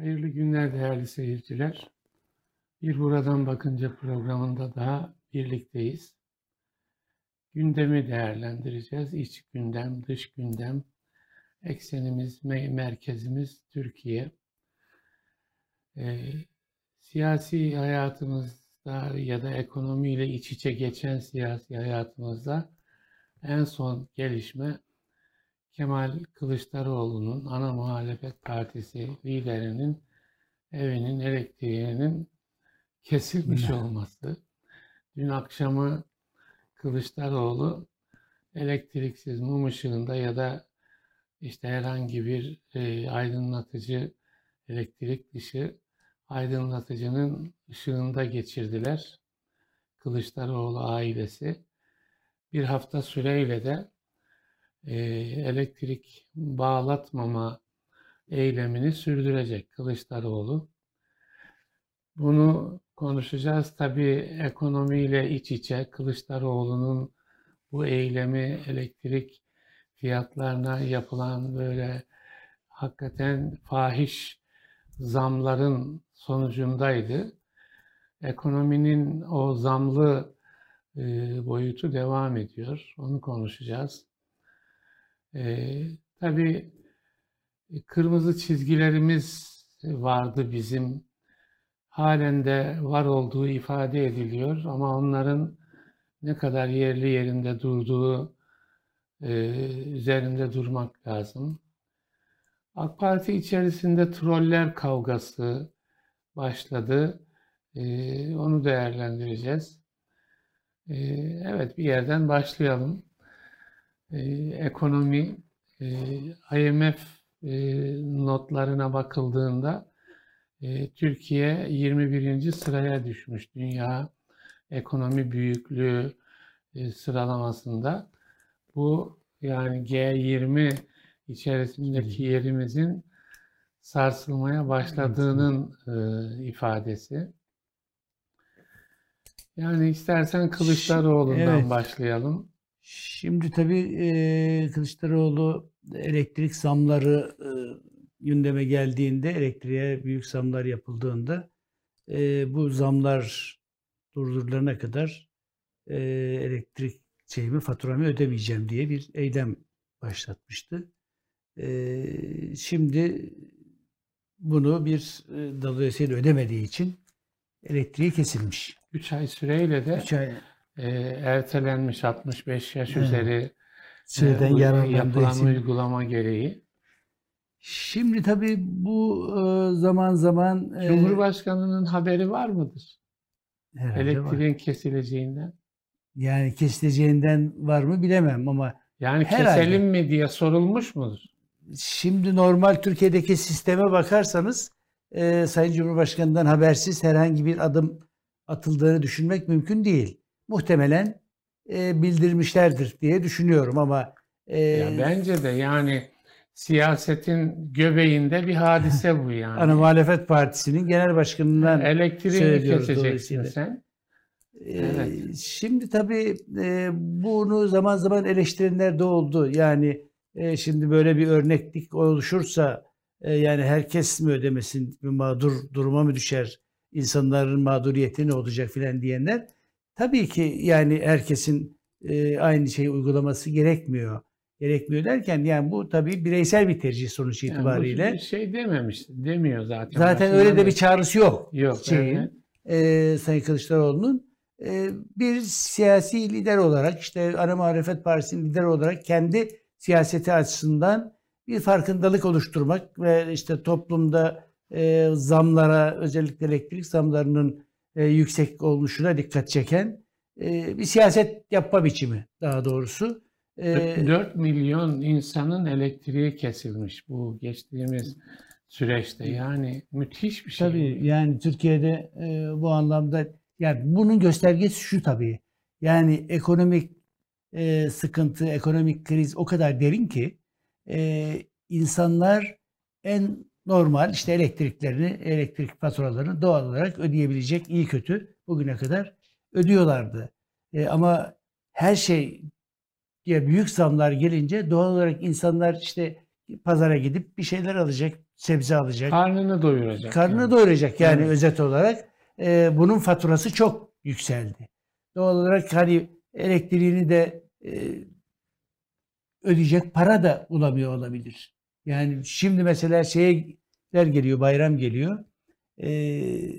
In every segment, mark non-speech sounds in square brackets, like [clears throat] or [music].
Hayırlı günler değerli seyirciler. Bir Buradan Bakınca programında daha birlikteyiz. Gündemi değerlendireceğiz. İç gündem, dış gündem, eksenimiz, merkezimiz Türkiye. Ee, siyasi hayatımızda ya da ekonomiyle iç içe geçen siyasi hayatımızda en son gelişme Kemal Kılıçdaroğlu'nun ana muhalefet partisi liderinin evinin elektriğinin kesilmiş olması. Dün akşamı Kılıçdaroğlu elektriksiz mum ışığında ya da işte herhangi bir e, aydınlatıcı elektrik dışı aydınlatıcının ışığında geçirdiler. Kılıçdaroğlu ailesi. Bir hafta süreyle de elektrik bağlatmama eylemini sürdürecek Kılıçdaroğlu. Bunu konuşacağız. Tabii ekonomiyle iç içe Kılıçdaroğlu'nun bu eylemi elektrik fiyatlarına yapılan böyle hakikaten fahiş zamların sonucundaydı. Ekonominin o zamlı e, boyutu devam ediyor. Onu konuşacağız. E, tabii kırmızı çizgilerimiz vardı bizim. Halen de var olduğu ifade ediliyor ama onların ne kadar yerli yerinde durduğu e, üzerinde durmak lazım. AK Parti içerisinde troller kavgası başladı. E, onu değerlendireceğiz. E, evet bir yerden başlayalım e, ekonomi, e, IMF e, notlarına bakıldığında e, Türkiye 21. sıraya düşmüş dünya ekonomi büyüklüğü e, sıralamasında. Bu yani G20 içerisindeki yerimizin sarsılmaya başladığının e, ifadesi. Yani istersen Kılıçdaroğlu'ndan evet. başlayalım. Şimdi tabii e, Kılıçdaroğlu elektrik zamları e, gündeme geldiğinde, elektriğe büyük zamlar yapıldığında e, bu zamlar durdurulana kadar e, elektrik şeyimi, faturamı ödemeyeceğim diye bir eylem başlatmıştı. E, şimdi bunu bir e, dolayısıyla ödemediği için elektriği kesilmiş. 3 ay süreyle de 3 ay e, ertelenmiş 65 yaş evet. üzeri Şeyden e, yapılan için. uygulama gereği. Şimdi tabii bu e, zaman zaman e, Cumhurbaşkanının haberi var mıdır? Elektriğin var. kesileceğinden. Yani kesileceğinden var mı bilemem ama yani herhalde. keselim mi diye sorulmuş mudur? Şimdi normal Türkiye'deki sisteme bakarsanız e, Sayın Cumhurbaşkanı'ndan habersiz herhangi bir adım atıldığını düşünmek mümkün değil muhtemelen e, bildirmişlerdir diye düşünüyorum ama e, ya bence de yani siyasetin göbeğinde bir hadise bu [laughs] yani. Ana Muhalefet Partisi'nin genel başkanından elektriğini keseceksin sen. E, evet. Şimdi tabii e, bunu zaman zaman eleştirenler de oldu. Yani e, şimdi böyle bir örneklik oluşursa e, yani herkes mi ödemesin, mağdur duruma mı düşer, insanların mağduriyeti ne olacak filan diyenler. Tabii ki yani herkesin e, aynı şeyi uygulaması gerekmiyor. Gerekmiyor derken yani bu tabii bireysel bir tercih sonuç itibariyle. Yani şey dememiş, demiyor zaten. Zaten öyle de bir çağrısı yok. Yok. Şeyin, evet. e, Sayın Kılıçdaroğlu'nun e, bir siyasi lider olarak işte Ana Muhalefet Partisi'nin lider olarak kendi siyaseti açısından bir farkındalık oluşturmak ve işte toplumda e, zamlara özellikle elektrik zamlarının e, yüksek olmuşuna dikkat çeken e, bir siyaset yapma biçimi daha doğrusu. E, 4 milyon insanın elektriği kesilmiş bu geçtiğimiz süreçte. Yani müthiş bir şey. Tabii yani Türkiye'de e, bu anlamda yani bunun göstergesi şu tabii. Yani ekonomik e, sıkıntı, ekonomik kriz o kadar derin ki e, insanlar en normal işte elektriklerini, elektrik faturalarını doğal olarak ödeyebilecek iyi kötü bugüne kadar ödüyorlardı. E, ama her şey ya büyük zamlar gelince doğal olarak insanlar işte pazara gidip bir şeyler alacak, sebze alacak. Karnını doyuracak. Karnını yani. doyuracak yani Evet. özet olarak. E, bunun faturası çok yükseldi. Doğal olarak hani elektriğini de e, ödeyecek para da bulamıyor olabilir. Yani şimdi mesela şeyler geliyor, bayram geliyor. Ee,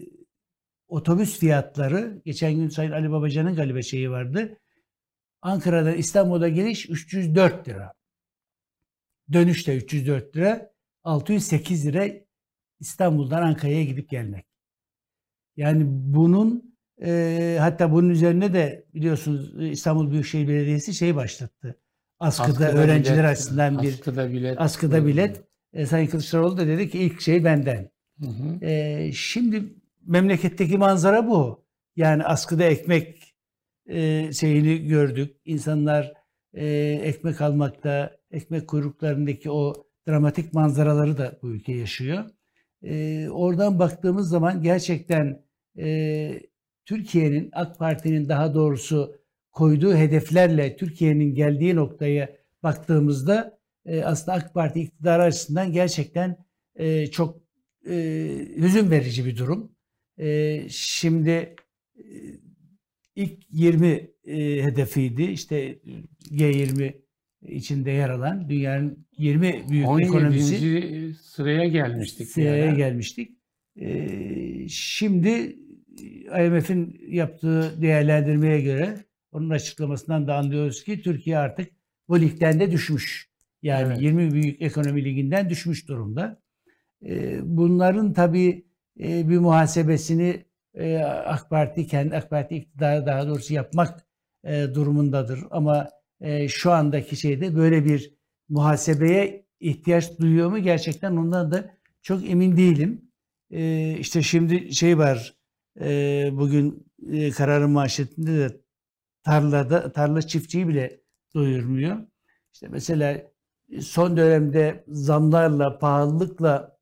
otobüs fiyatları, geçen gün Sayın Ali Babacan'ın galiba şeyi vardı. Ankara'dan İstanbul'a geliş 304 lira. Dönüş de 304 lira. 608 lira İstanbul'dan Ankara'ya gidip gelmek. Yani bunun e, hatta bunun üzerine de biliyorsunuz İstanbul Büyükşehir Belediyesi şey başlattı. Askıda, öğrenciler bilet- açısından bir askıda bilet. askıda bilet. E, Sayın Kılıçdaroğlu da dedi ki ilk şey benden. Hı hı. E, şimdi memleketteki manzara bu. Yani askıda ekmek e, şeyini gördük. İnsanlar e, ekmek almakta, ekmek kuyruklarındaki o dramatik manzaraları da bu ülke yaşıyor. E, oradan baktığımız zaman gerçekten e, Türkiye'nin, AK Parti'nin daha doğrusu koyduğu hedeflerle Türkiye'nin geldiği noktaya baktığımızda e, aslında AK Parti iktidarı açısından gerçekten e, çok e, hüzün verici bir durum. E, şimdi e, ilk 20 e, hedefiydi. İşte G20 içinde yer alan dünyanın 20 büyük 17. ekonomisi sıraya gelmiştik. sıraya ara. gelmiştik. Ee, şimdi IMF'in yaptığı değerlendirmeye göre onun açıklamasından da anlıyoruz ki Türkiye artık bu ligden de düşmüş. Yani Evet. 20 büyük ekonomi liginden düşmüş durumda. Ee, bunların tabii e, bir muhasebesini e, AK Parti kendi AK Parti iktidarı daha doğrusu yapmak e, durumundadır. Ama şu andaki şeyde böyle bir muhasebeye ihtiyaç duyuyor mu gerçekten ondan da çok emin değilim. İşte şimdi şey var bugün kararın manşetinde de tarlada tarla çiftçiyi bile doyurmuyor. İşte mesela son dönemde zamlarla, pahalılıkla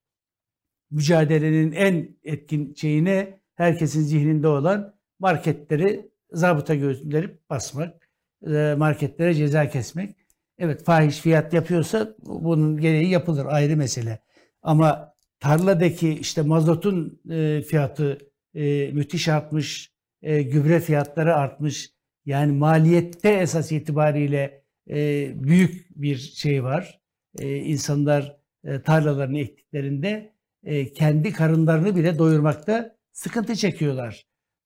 mücadelenin en etkin şeyine herkesin zihninde olan marketleri zabıta gönderip basmak, e, marketlere ceza kesmek. Evet fahiş fiyat yapıyorsa bunun gereği yapılır ayrı mesele. Ama tarladaki işte mazotun e, fiyatı e, müthiş artmış, e, gübre fiyatları artmış. Yani maliyette esas itibariyle e, büyük bir şey var. E, insanlar e, tarlalarını ektiklerinde e, kendi karınlarını bile doyurmakta sıkıntı çekiyorlar.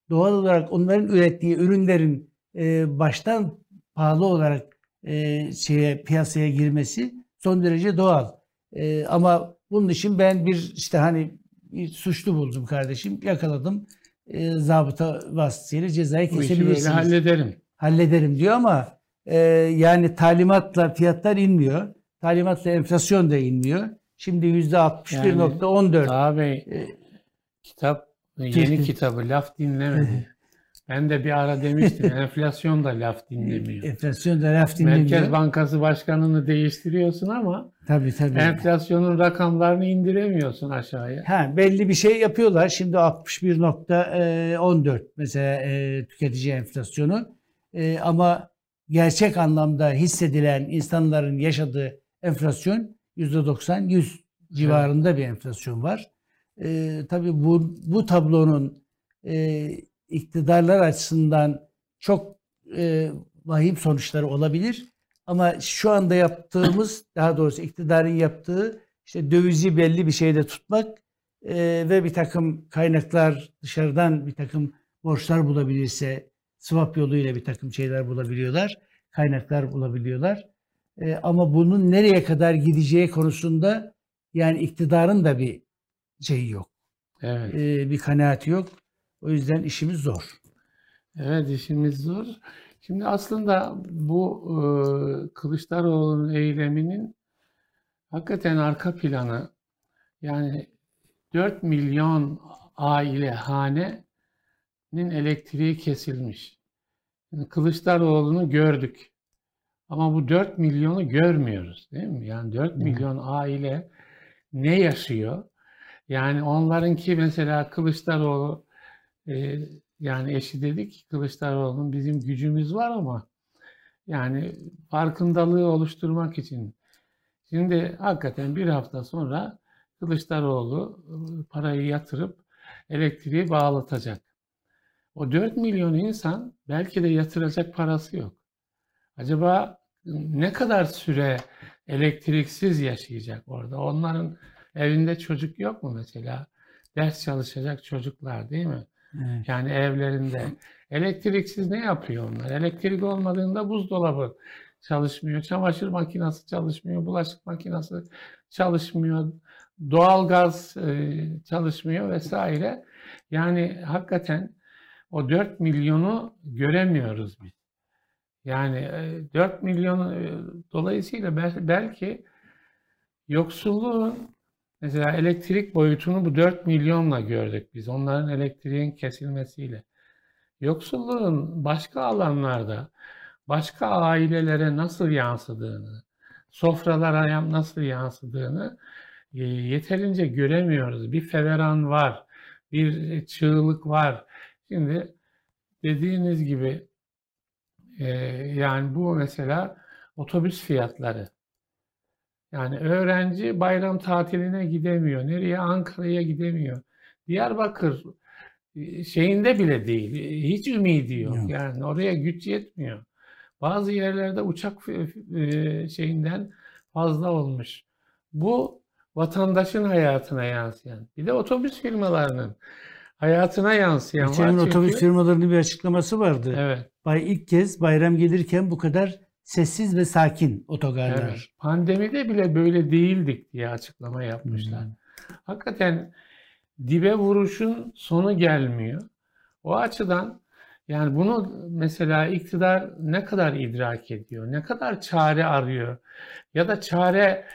Doğal olarak onların ürettiği ürünlerin e, baştan pahalı olarak e, şeye piyasaya girmesi son derece doğal. E, ama bunun için ben bir işte hani bir suçlu buldum kardeşim, yakaladım. E, zabıta vasıtasıyla cezayı Bu kesebilirsiniz. hallederim. Hallederim diyor ama e, yani talimatla fiyatlar inmiyor. Talimatla enflasyon da inmiyor. Şimdi %61.14. Daha Bey E, kitap yeni kitabı laf dinlemedi. [laughs] Ben de bir ara demiştim [laughs] enflasyon da laf dinlemiyor. enflasyon da laf dinlemiyor. Merkez Bankası Başkanı'nı değiştiriyorsun ama Tabii tabii. enflasyonun rakamlarını indiremiyorsun aşağıya. Ha, belli bir şey yapıyorlar. Şimdi 61.14 mesela e, tüketici enflasyonu. E, ama gerçek anlamda hissedilen insanların yaşadığı enflasyon %90-100 civarında bir enflasyon var. E, tabii bu, bu tablonun e, iktidarlar açısından çok e, vahim sonuçları olabilir. Ama şu anda yaptığımız, daha doğrusu iktidarın yaptığı işte dövizi belli bir şeyde tutmak e, ve bir takım kaynaklar dışarıdan bir takım borçlar bulabilirse swap yoluyla bir takım şeyler bulabiliyorlar, kaynaklar bulabiliyorlar. E, ama bunun nereye kadar gideceği konusunda yani iktidarın da bir şeyi yok, Evet. e, bir kanaati yok. O yüzden işimiz zor. Evet işimiz zor. Şimdi aslında bu e, Kılıçdaroğlu'nun eyleminin hakikaten arka planı yani 4 milyon aile hanenin elektriği kesilmiş. Yani Kılıçdaroğlu'nu gördük. Ama bu 4 milyonu görmüyoruz değil mi? Yani 4 milyon aile ne yaşıyor? Yani onlarınki mesela Kılıçdaroğlu e, yani eşi dedi ki Kılıçdaroğlu'nun bizim gücümüz var ama yani farkındalığı oluşturmak için Şimdi hakikaten bir hafta sonra Kılıçdaroğlu ıı, parayı yatırıp elektriği bağlatacak. O 4 milyon insan belki de yatıracak parası yok. Acaba ne kadar süre elektriksiz yaşayacak orada? Onların evinde çocuk yok mu mesela? Ders çalışacak çocuklar değil mi? Evet. Yani evlerinde. Elektriksiz ne yapıyor onlar? Elektrik olmadığında buzdolabı çalışmıyor, çamaşır makinesi çalışmıyor, bulaşık makinesi çalışmıyor, doğalgaz e, çalışmıyor vesaire. Yani hakikaten o 4 milyonu göremiyoruz biz. Yani 4 e, milyon e, dolayısıyla belki yoksulluğun mesela elektrik boyutunu bu 4 milyonla gördük biz. Onların elektriğin kesilmesiyle. Yoksulluğun başka alanlarda başka ailelere nasıl yansıdığını, sofralara nasıl yansıdığını e, yeterince göremiyoruz. Bir feveran var, bir çığlık var. Şimdi dediğiniz gibi e, yani bu mesela otobüs fiyatları. Yani öğrenci bayram tatiline gidemiyor. Nereye? Ankara'ya gidemiyor. Diyarbakır e, şeyinde bile değil. Hiç ümidi yok. yok. Yani oraya güç yetmiyor. Bazı yerlerde uçak e, şeyinden fazla olmuş. Bu vatandaşın hayatına yansıyan. Bir de otobüs firmalarının hayatına yansıyan Geçen var. Çünkü... otobüs firmalarının bir açıklaması vardı. Evet. Bay ilk kez bayram gelirken bu kadar sessiz ve sakin otogarlar. Evet. Pandemide bile böyle değildik diye açıklama yapmışlar. Hmm. Hakikaten dibe vuruşun sonu gelmiyor. O açıdan yani bunu mesela iktidar ne kadar idrak ediyor, ne kadar çare arıyor ya da çare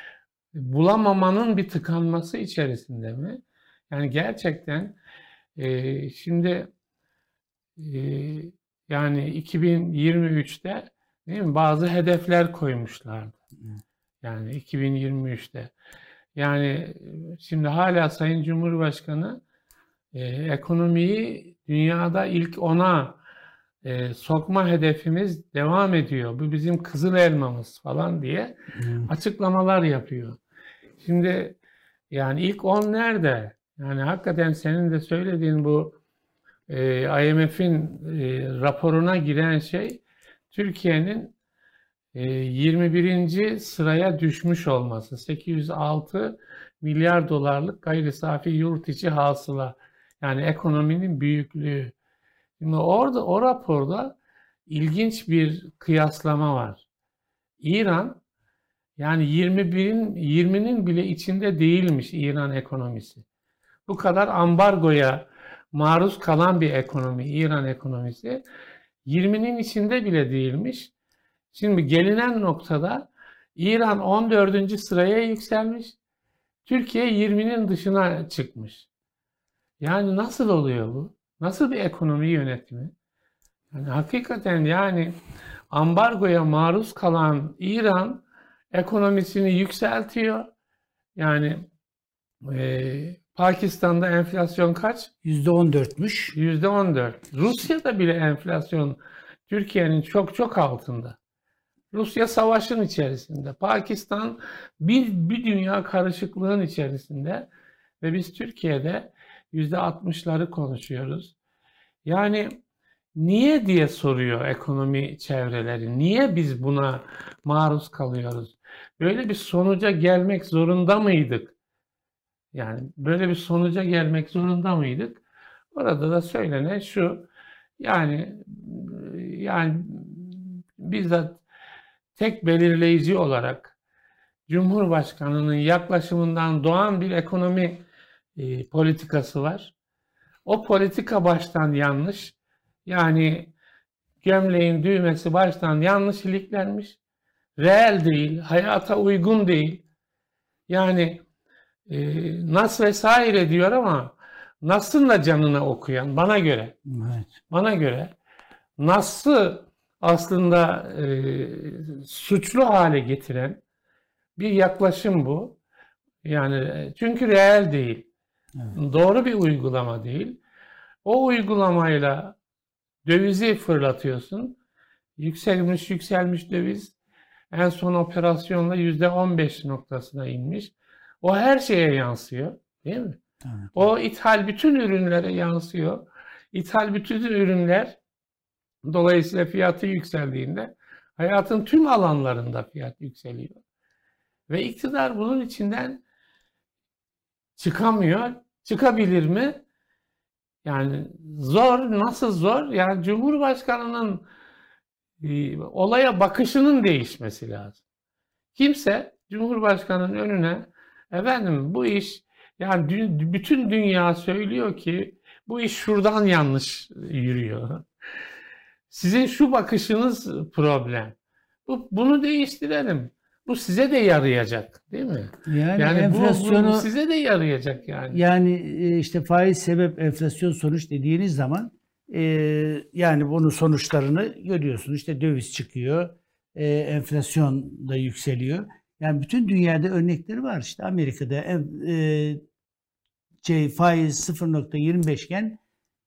bulamamanın bir tıkanması içerisinde mi? Yani gerçekten e, şimdi e, yani 2023'te değil mi bazı hedefler koymuşlardı. Yani 2023'te. Yani şimdi hala Sayın Cumhurbaşkanı e, ekonomiyi dünyada ilk ona e, sokma hedefimiz devam ediyor. Bu bizim kızıl elmamız falan diye hmm. açıklamalar yapıyor. Şimdi yani ilk 10 nerede? Yani hakikaten senin de söylediğin bu e, IMF'in e, raporuna giren şey Türkiye'nin e, 21. sıraya düşmüş olması. 806 milyar dolarlık gayri safi yurt içi hasıla. Yani ekonominin büyüklüğü. Şimdi orada o raporda ilginç bir kıyaslama var. İran yani 21'in 20'nin bile içinde değilmiş İran ekonomisi. Bu kadar ambargoya maruz kalan bir ekonomi İran ekonomisi 20'nin içinde bile değilmiş. Şimdi gelinen noktada İran 14. sıraya yükselmiş. Türkiye 20'nin dışına çıkmış. Yani nasıl oluyor bu? Nasıl bir ekonomi yönetimi? Yani hakikaten yani ambargoya maruz kalan İran ekonomisini yükseltiyor. Yani e, Pakistan'da enflasyon kaç? %14'müş. %14. Rusya'da bile enflasyon Türkiye'nin çok çok altında. Rusya savaşın içerisinde. Pakistan bir, bir dünya karışıklığın içerisinde. Ve biz Türkiye'de %60'ları konuşuyoruz. Yani niye diye soruyor ekonomi çevreleri. Niye biz buna maruz kalıyoruz? Böyle bir sonuca gelmek zorunda mıydık? Yani böyle bir sonuca gelmek zorunda mıydık? Orada da söylenen şu. Yani yani bizzat tek belirleyici olarak Cumhurbaşkanının yaklaşımından doğan bir ekonomi e, politikası var. O politika baştan yanlış. Yani gömleğin düğmesi baştan yanlış iliklenmiş. Reel değil, hayata uygun değil. Yani e, Nas vesaire diyor ama Nas'ın da canına okuyan bana göre. Evet. Bana göre Nas'ı aslında e, suçlu hale getiren bir yaklaşım bu. Yani e, çünkü reel değil. Evet. Doğru bir uygulama değil. O uygulamayla dövizi fırlatıyorsun. Yükselmiş yükselmiş döviz. En son operasyonla %15 noktasına inmiş. O her şeye yansıyor. Değil mi? Evet. O ithal bütün ürünlere yansıyor. İthal bütün ürünler dolayısıyla fiyatı yükseldiğinde hayatın tüm alanlarında fiyat yükseliyor. Ve iktidar bunun içinden çıkamıyor. Çıkabilir mi? Yani zor. Nasıl zor? Yani Cumhurbaşkanı'nın e, olaya bakışının değişmesi lazım. Kimse Cumhurbaşkanı'nın önüne efendim bu iş yani dü- bütün dünya söylüyor ki bu iş şuradan yanlış yürüyor. Sizin şu bakışınız problem. Bu, bunu değiştirelim. Bu size de yarayacak, değil mi? Yani, Yani bu- bu, enflasyonu bu size de yarayacak yani. yani e, işte faiz sebep enflasyon sonuç dediğiniz zaman e, yani bunun sonuçlarını görüyorsunuz. İşte döviz çıkıyor, e, enflasyon da yükseliyor. Yani bütün dünyada örnekleri var. İşte Amerika'da e, şey faiz 0.25 iken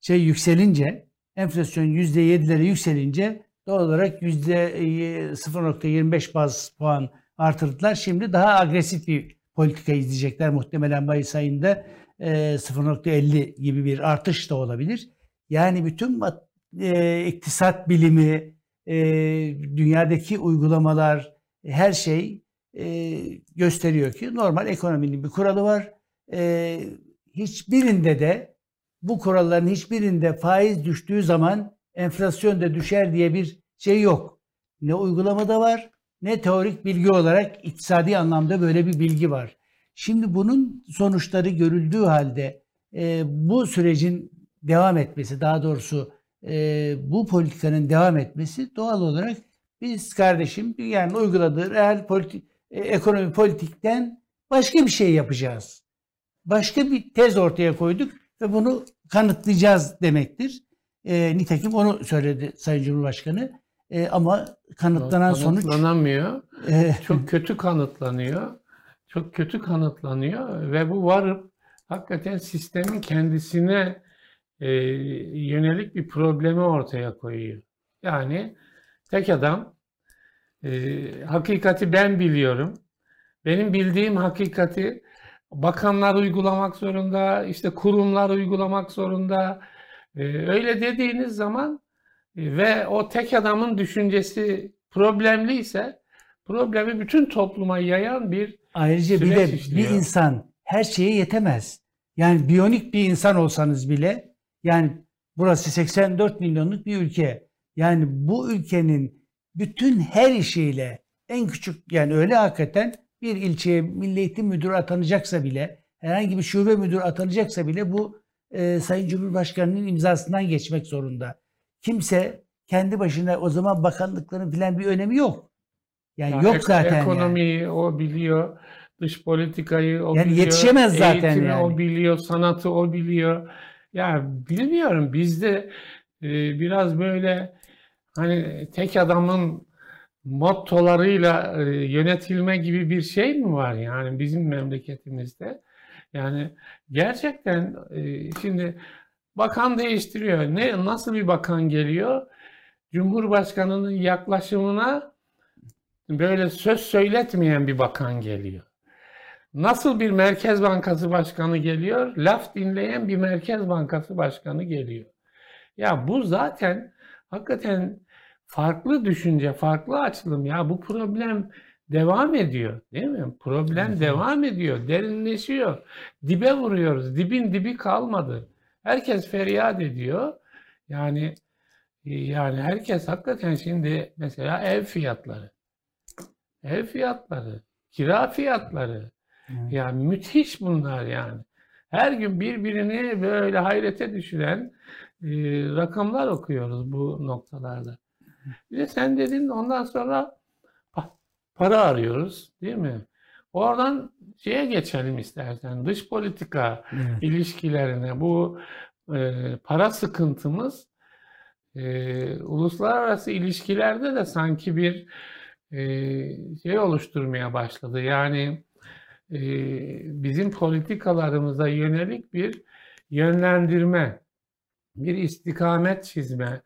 şey yükselince enflasyon %7'lere yükselince doğal olarak yüzde 0.25 baz puan artırdılar. Şimdi daha agresif bir politika izleyecekler. Muhtemelen Mayıs ayında e, 0.50 gibi bir artış da olabilir. Yani bütün e, iktisat bilimi, e, dünyadaki uygulamalar, her şey e, gösteriyor ki normal ekonominin bir kuralı var. E, hiçbirinde de bu kuralların hiçbirinde faiz düştüğü zaman enflasyon da düşer diye bir şey yok. Ne uygulamada var ne teorik bilgi olarak iktisadi anlamda böyle bir bilgi var. Şimdi bunun sonuçları görüldüğü halde e, bu sürecin devam etmesi, daha doğrusu e, bu politikanın devam etmesi doğal olarak biz kardeşim dünyanın uyguladığı reel politik, e, ekonomi politikten başka bir şey yapacağız. Başka bir tez ortaya koyduk ve bunu kanıtlayacağız demektir. E, nitekim onu söyledi Sayın Cumhurbaşkanı. E, ama kanıtlanan sonuç Kanıtlanamıyor. e, Çok kötü kanıtlanıyor. Çok kötü kanıtlanıyor ve bu varıp hakikaten sistemin kendisine e, yönelik bir problemi ortaya koyuyor. Yani tek adam e, hakikati ben biliyorum. Benim bildiğim hakikati bakanlar uygulamak zorunda, işte kurumlar uygulamak zorunda. E, öyle dediğiniz zaman e, ve o tek adamın düşüncesi problemliyse problemi bütün topluma yayan bir Ayrıca bir de bir işliyor. insan her şeye yetemez. Yani biyonik bir insan olsanız bile yani burası 84 milyonluk bir ülke. Yani bu ülkenin bütün her işiyle en küçük yani öyle hakikaten bir ilçeye milli eğitim müdürü atanacaksa bile herhangi bir şube müdürü atanacaksa bile bu e, Sayın Cumhurbaşkanı'nın imzasından geçmek zorunda. Kimse kendi başına o zaman bakanlıkların filan bir önemi yok. Yani Ya yok ek- zaten yani. Ekonomiyi o biliyor, dış politikayı o Yani biliyor, yetişemez zaten eğitimi yani. o biliyor, sanatı o biliyor. Ya bilmiyorum bizde e, biraz böyle hani tek adamın mottolarıyla e, yönetilme gibi bir şey mi var yani bizim memleketimizde? Yani gerçekten e, şimdi bakan değiştiriyor. Ne nasıl bir bakan geliyor? Cumhurbaşkanının yaklaşımına böyle söz söyletmeyen bir bakan geliyor. Nasıl bir Merkez Bankası Başkanı geliyor? Laf dinleyen bir Merkez Bankası Başkanı geliyor. Ya bu zaten hakikaten farklı düşünce, farklı açılım. Ya bu problem devam ediyor, değil mi? Problem Evet. devam ediyor, derinleşiyor. Dibe vuruyoruz. Dibin dibi kalmadı. Herkes feryat ediyor. Yani yani herkes hakikaten şimdi mesela ev fiyatları, ev fiyatları, kira fiyatları, Evet. yani müthiş bunlar yani. Her gün birbirini böyle hayrete düşüren e, rakamlar okuyoruz bu noktalarda. Bir de sen dedin ondan sonra pa- para arıyoruz değil mi? Oradan şeye geçelim istersen dış politika Evet. ilişkilerine bu e, para sıkıntımız e, uluslararası ilişkilerde de sanki bir e, şey oluşturmaya başladı. Yani e, bizim politikalarımıza yönelik bir yönlendirme, bir istikamet çizme.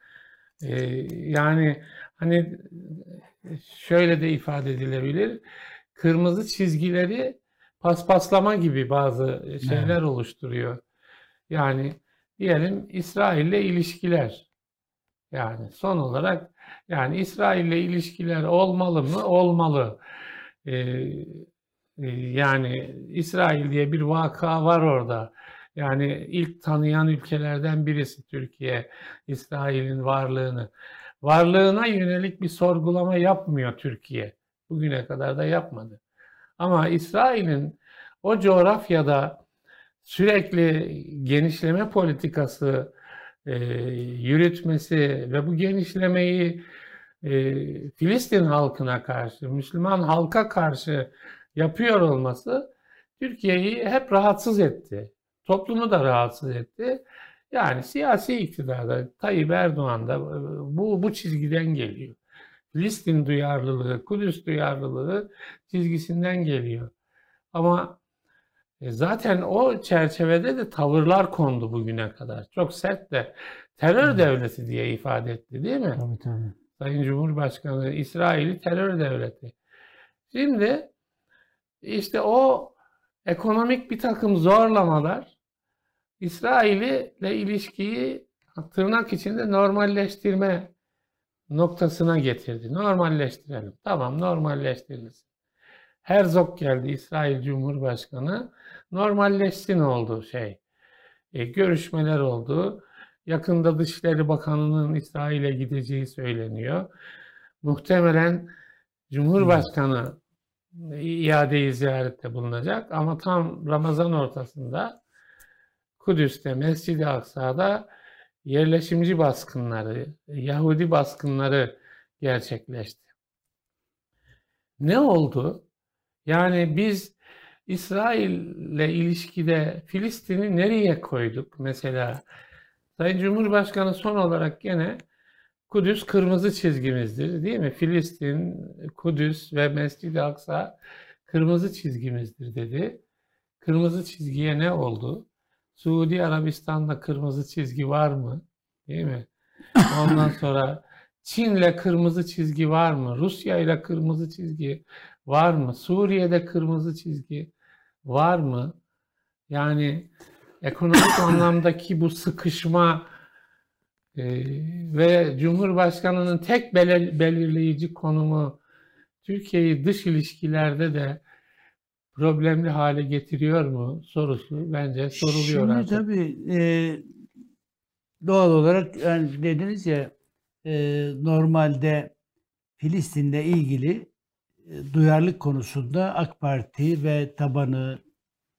E, yani hani şöyle de ifade edilebilir. Kırmızı çizgileri paspaslama gibi bazı şeyler evet. oluşturuyor. Yani diyelim İsrail ile ilişkiler. Yani son olarak yani İsrail ile ilişkiler olmalı mı? Olmalı. Ee, e, yani İsrail diye bir vaka var orada. Yani ilk tanıyan ülkelerden birisi Türkiye İsrail'in varlığını. Varlığına yönelik bir sorgulama yapmıyor Türkiye. Bugüne kadar da yapmadı. Ama İsrail'in o coğrafyada sürekli genişleme politikası e, yürütmesi ve bu genişlemeyi e, Filistin halkına karşı, Müslüman halka karşı yapıyor olması Türkiye'yi hep rahatsız etti. Toplumu da rahatsız etti. Yani siyasi iktidarda Tayyip Erdoğan da e, bu, bu çizgiden geliyor. Filistin duyarlılığı, Kudüs duyarlılığı çizgisinden geliyor. Ama e, zaten o çerçevede de tavırlar kondu bugüne kadar. Çok sert de terör evet. devleti diye ifade etti değil mi? Tabii tabii. Sayın Cumhurbaşkanı İsrail'i terör devleti. Şimdi işte o ekonomik bir takım zorlamalar İsrail'i ile ilişkiyi tırnak içinde normalleştirme noktasına getirdi. Normalleştirelim. Tamam normalleştirilsin. Herzog geldi İsrail Cumhurbaşkanı. Normalleşsin oldu şey. E, görüşmeler oldu. Yakında Dışişleri Bakanı'nın İsrail'e gideceği söyleniyor. Muhtemelen Cumhurbaşkanı iadeyi ziyarette bulunacak ama tam Ramazan ortasında Kudüs'te, Mescid-i Aksa'da yerleşimci baskınları, Yahudi baskınları gerçekleşti. Ne oldu? Yani biz İsrail'le ilişkide Filistin'i nereye koyduk? Mesela Sayın Cumhurbaşkanı son olarak gene Kudüs kırmızı çizgimizdir değil mi? Filistin, Kudüs ve Mescid-i Aksa kırmızı çizgimizdir dedi. Kırmızı çizgiye ne oldu? Suudi Arabistan'da kırmızı çizgi var mı? Değil mi? [laughs] Ondan sonra Çin'le kırmızı çizgi var mı? Rusya ile kırmızı çizgi var mı? Suriye'de kırmızı çizgi var mı? Yani ekonomik [coughs] anlamdaki bu sıkışma e, ve Cumhurbaşkanı'nın tek belir, belirleyici konumu Türkiye'yi dış ilişkilerde de problemli hale getiriyor mu sorusu bence soruluyor Şimdi artık. tabii e, doğal olarak yani dediniz ya e, normalde Filistin'le ilgili e, duyarlılık konusunda AK Parti ve tabanı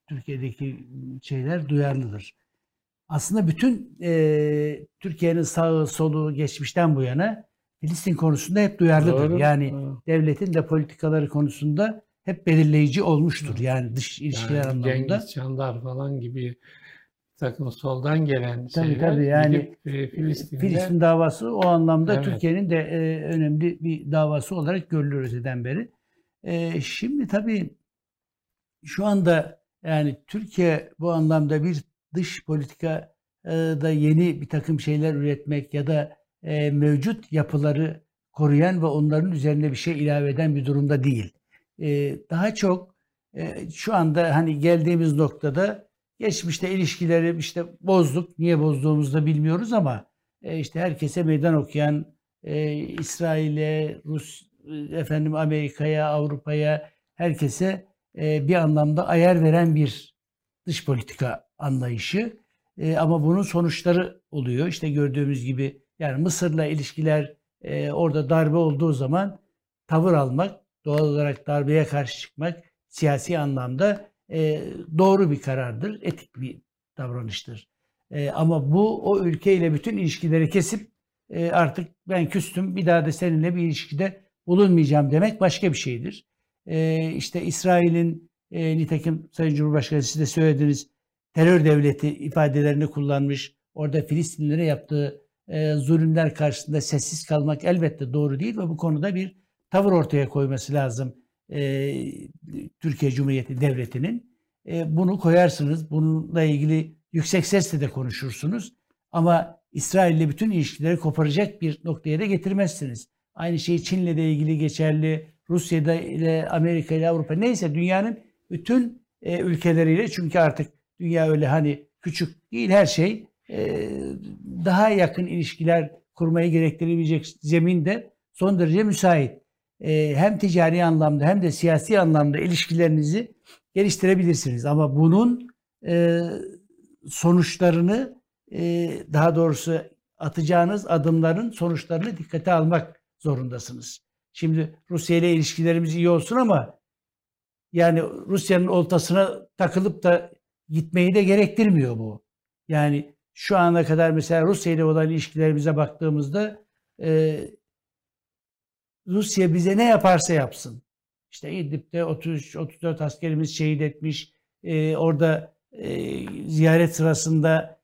Türkiye'deki şeyler duyarlıdır. Aslında bütün e, Türkiye'nin sağı solu geçmişten bu yana Filistin konusunda hep duyarlıdır. Doğru. Yani Doğru. devletin de politikaları konusunda hep belirleyici olmuştur. Yani dış ilişkiler yani anlamında. Cengiz Çandar falan gibi takım soldan gelen tabii, şeyler tabii, yani e, Filistin'de Filistin davası o anlamda evet. Türkiye'nin de e, önemli bir davası olarak görülür öteden beri. E, şimdi tabii şu anda yani Türkiye bu anlamda bir dış politika e, da yeni bir takım şeyler üretmek ya da e, mevcut yapıları koruyan ve onların üzerine bir şey ilave eden bir durumda değil. Daha çok şu anda hani geldiğimiz noktada geçmişte ilişkileri işte bozduk. Niye bozduğumuzu da bilmiyoruz ama işte herkese meydan okuyan İsrail'e, Rus, efendim Amerika'ya, Avrupa'ya herkese bir anlamda ayar veren bir dış politika anlayışı. Ama bunun sonuçları oluyor. İşte gördüğümüz gibi yani Mısır'la ilişkiler orada darbe olduğu zaman tavır almak, doğal olarak darbeye karşı çıkmak siyasi anlamda e, doğru bir karardır, etik bir davranıştır. E, ama bu o ülkeyle bütün ilişkileri kesip e, artık ben küstüm bir daha da seninle bir ilişkide bulunmayacağım demek başka bir şeydir. E, işte İsrail'in e, nitekim Sayın Cumhurbaşkanı siz de söylediniz terör devleti ifadelerini kullanmış. Orada Filistinlere yaptığı e, zulümler karşısında sessiz kalmak elbette doğru değil ve bu konuda bir tavır ortaya koyması lazım e, Türkiye Cumhuriyeti Devleti'nin. E, bunu koyarsınız. Bununla ilgili yüksek sesle de konuşursunuz. Ama İsrail ile bütün ilişkileri koparacak bir noktaya da getirmezsiniz. Aynı şey Çin'le de ilgili geçerli. Rusya'da ile Amerika ile Avrupa neyse dünyanın bütün e, ülkeleriyle çünkü artık dünya öyle hani küçük değil her şey e, daha yakın ilişkiler kurmayı gerektirebilecek zeminde son derece müsait. E, hem ticari anlamda hem de siyasi anlamda ilişkilerinizi geliştirebilirsiniz. Ama bunun e, sonuçlarını e, daha doğrusu atacağınız adımların sonuçlarını dikkate almak zorundasınız. Şimdi Rusya ile ilişkilerimiz iyi olsun ama yani Rusya'nın oltasına takılıp da gitmeyi de gerektirmiyor bu. Yani şu ana kadar mesela Rusya ile olan ilişkilerimize baktığımızda e, Rusya bize ne yaparsa yapsın. İşte İdlib'de 33-34 askerimiz şehit etmiş. E, orada e, ziyaret sırasında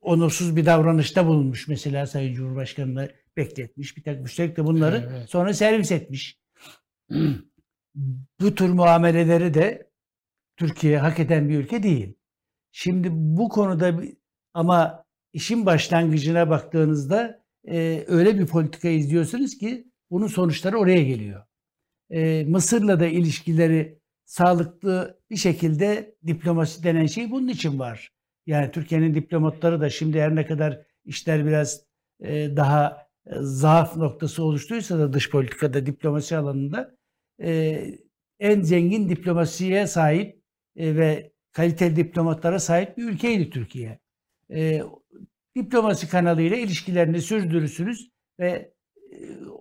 onursuz bir davranışta bulunmuş mesela Sayın Cumhurbaşkanı'na bekletmiş. Bir tek üstelik de bunları evet. sonra servis etmiş. [clears throat] Bu tür muameleleri de Türkiye hak eden bir ülke değil. Şimdi bu konuda ama işin başlangıcına baktığınızda e, öyle bir politika izliyorsunuz ki bunun sonuçları oraya geliyor. E, Mısır'la da ilişkileri sağlıklı bir şekilde diplomasi denen şey bunun için var. Yani Türkiye'nin diplomatları da şimdi her ne kadar işler biraz e, daha e, zaaf noktası oluştuysa da dış politikada, diplomasi alanında e, en zengin diplomasiye sahip e, ve kaliteli diplomatlara sahip bir ülkeydi Türkiye. E, diplomasi kanalıyla ilişkilerini sürdürürsünüz ve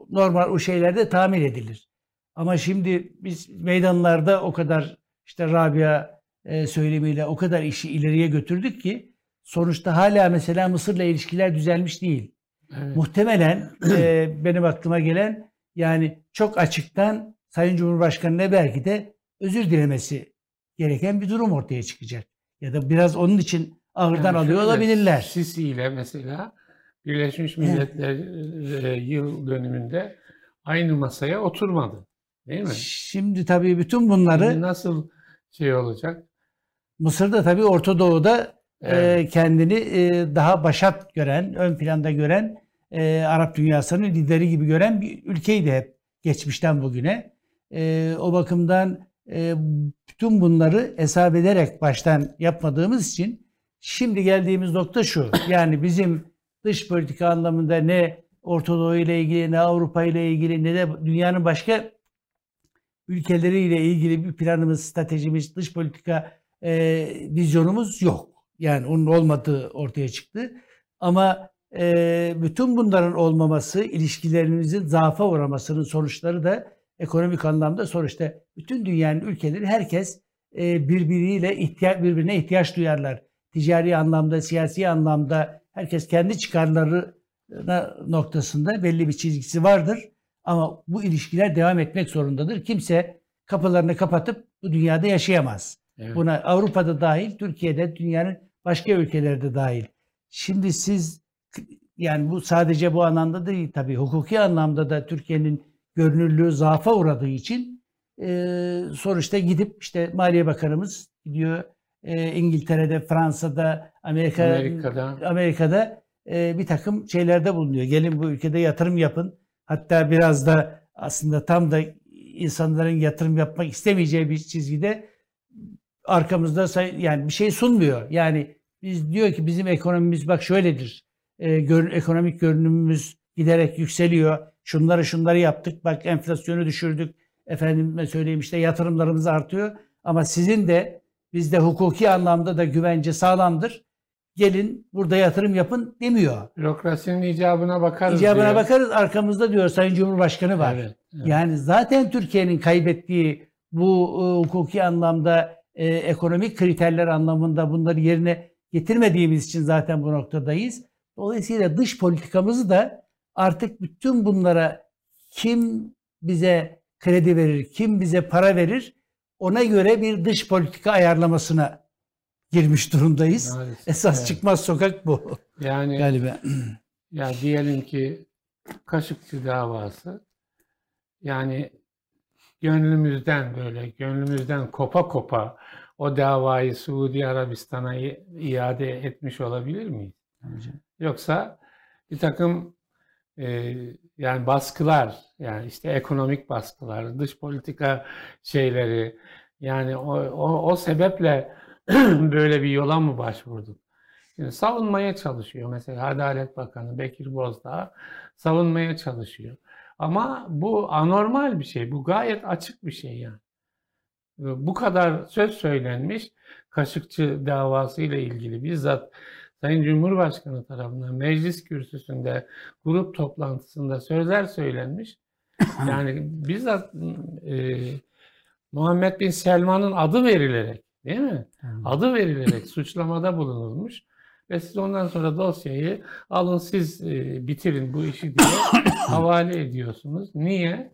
normal o şeylerde tamir edilir. Ama şimdi biz meydanlarda o kadar işte Rabia e, söylemiyle o kadar işi ileriye götürdük ki sonuçta hala mesela Mısır'la ilişkiler düzelmiş değil. Evet. Muhtemelen [clears throat] e, benim aklıma gelen yani çok açıktan Sayın Cumhurbaşkanı'na belki de özür dilemesi gereken bir durum ortaya çıkacak. Ya da biraz onun için ağırdan yani alıyor olabilirler. Sisi ile mesela Birleşmiş Milletler e, yıl dönümünde aynı masaya oturmadı. Değil mi? Şimdi tabii bütün bunları Şimdi nasıl şey olacak? Mısır'da tabii Orta Doğu'da e, evet. e, kendini e, daha başat gören, ön planda gören, e, Arap dünyasının lideri gibi gören bir ülkeydi hep geçmişten bugüne. E, o bakımdan e, bütün bunları hesap ederek baştan yapmadığımız için şimdi geldiğimiz nokta şu. Yani bizim dış politika anlamında ne Orta Doğu ile ilgili ne Avrupa ile ilgili ne de dünyanın başka ülkeleriyle ilgili bir planımız, stratejimiz, dış politika e, vizyonumuz yok. Yani onun olmadığı ortaya çıktı. Ama e, bütün bunların olmaması, ilişkilerimizin zaafa uğramasının sonuçları da ekonomik anlamda sonuçta bütün dünyanın ülkeleri herkes e, birbiriyle ihtiyaç birbirine ihtiyaç duyarlar. Ticari anlamda, siyasi anlamda herkes kendi çıkarları noktasında belli bir çizgisi vardır. Ama bu ilişkiler devam etmek zorundadır. Kimse kapılarını kapatıp bu dünyada yaşayamaz. Evet. Buna Avrupa'da dahil, Türkiye'de, dünyanın başka ülkeleri de dahil. Şimdi siz yani bu sadece bu anlamda değil tabii hukuki anlamda da Türkiye'nin görünürlüğü zaafa uğradığı için e, sonuçta gidip işte Maliye Bakanımız gidiyor e, İngiltere'de, Fransa'da, Amerika, Amerika'da, Amerika'da e, bir takım şeylerde bulunuyor. Gelin bu ülkede yatırım yapın. Hatta biraz da aslında tam da insanların yatırım yapmak istemeyeceği bir çizgide arkamızda yani bir şey sunmuyor. Yani biz diyor ki bizim ekonomimiz bak şöyledir. E, gör, ekonomik görünümümüz giderek yükseliyor. Şunları şunları yaptık. Bak enflasyonu düşürdük. Efendime söyleyeyim işte yatırımlarımız artıyor. Ama sizin de bizde hukuki anlamda da güvence sağlamdır. Gelin burada yatırım yapın demiyor. Bürokrasinin icabına bakarız İcabına diyor. bakarız. Arkamızda diyor Sayın Cumhurbaşkanı var. Evet, evet. Yani zaten Türkiye'nin kaybettiği bu e, hukuki anlamda e, ekonomik kriterler anlamında bunları yerine getirmediğimiz için zaten bu noktadayız. Dolayısıyla dış politikamızı da artık bütün bunlara kim bize kredi verir, kim bize para verir ona göre bir dış politika ayarlamasına girmiş durumdayız. Maalesef, Esas evet. çıkmaz sokak bu. Yani galiba. [clears throat] Ya diyelim ki Kaşıkçı davası yani gönlümüzden böyle gönlümüzden kopa kopa o davayı Suudi Arabistan'a iade etmiş olabilir miyiz? Hocam. Yoksa bir takım e, yani baskılar yani işte ekonomik baskılar, dış politika şeyleri yani o, o, o sebeple [clears throat] böyle bir yola mı başvurduk? Şimdi savunmaya çalışıyor. Mesela Adalet Bakanı Bekir Bozdağ savunmaya çalışıyor. Ama bu anormal bir şey. Bu gayet açık bir şey yani. Bu kadar söz söylenmiş Kaşıkçı davası ile ilgili bizzat Sayın Cumhurbaşkanı tarafından meclis kürsüsünde grup toplantısında sözler söylenmiş. Yani bizzat e, Muhammed Bin Selman'ın adı verilerek değil mi? Adı verilerek suçlamada bulunulmuş. Ve siz ondan sonra dosyayı alın siz e, bitirin bu işi diye [coughs] havale ediyorsunuz. Niye?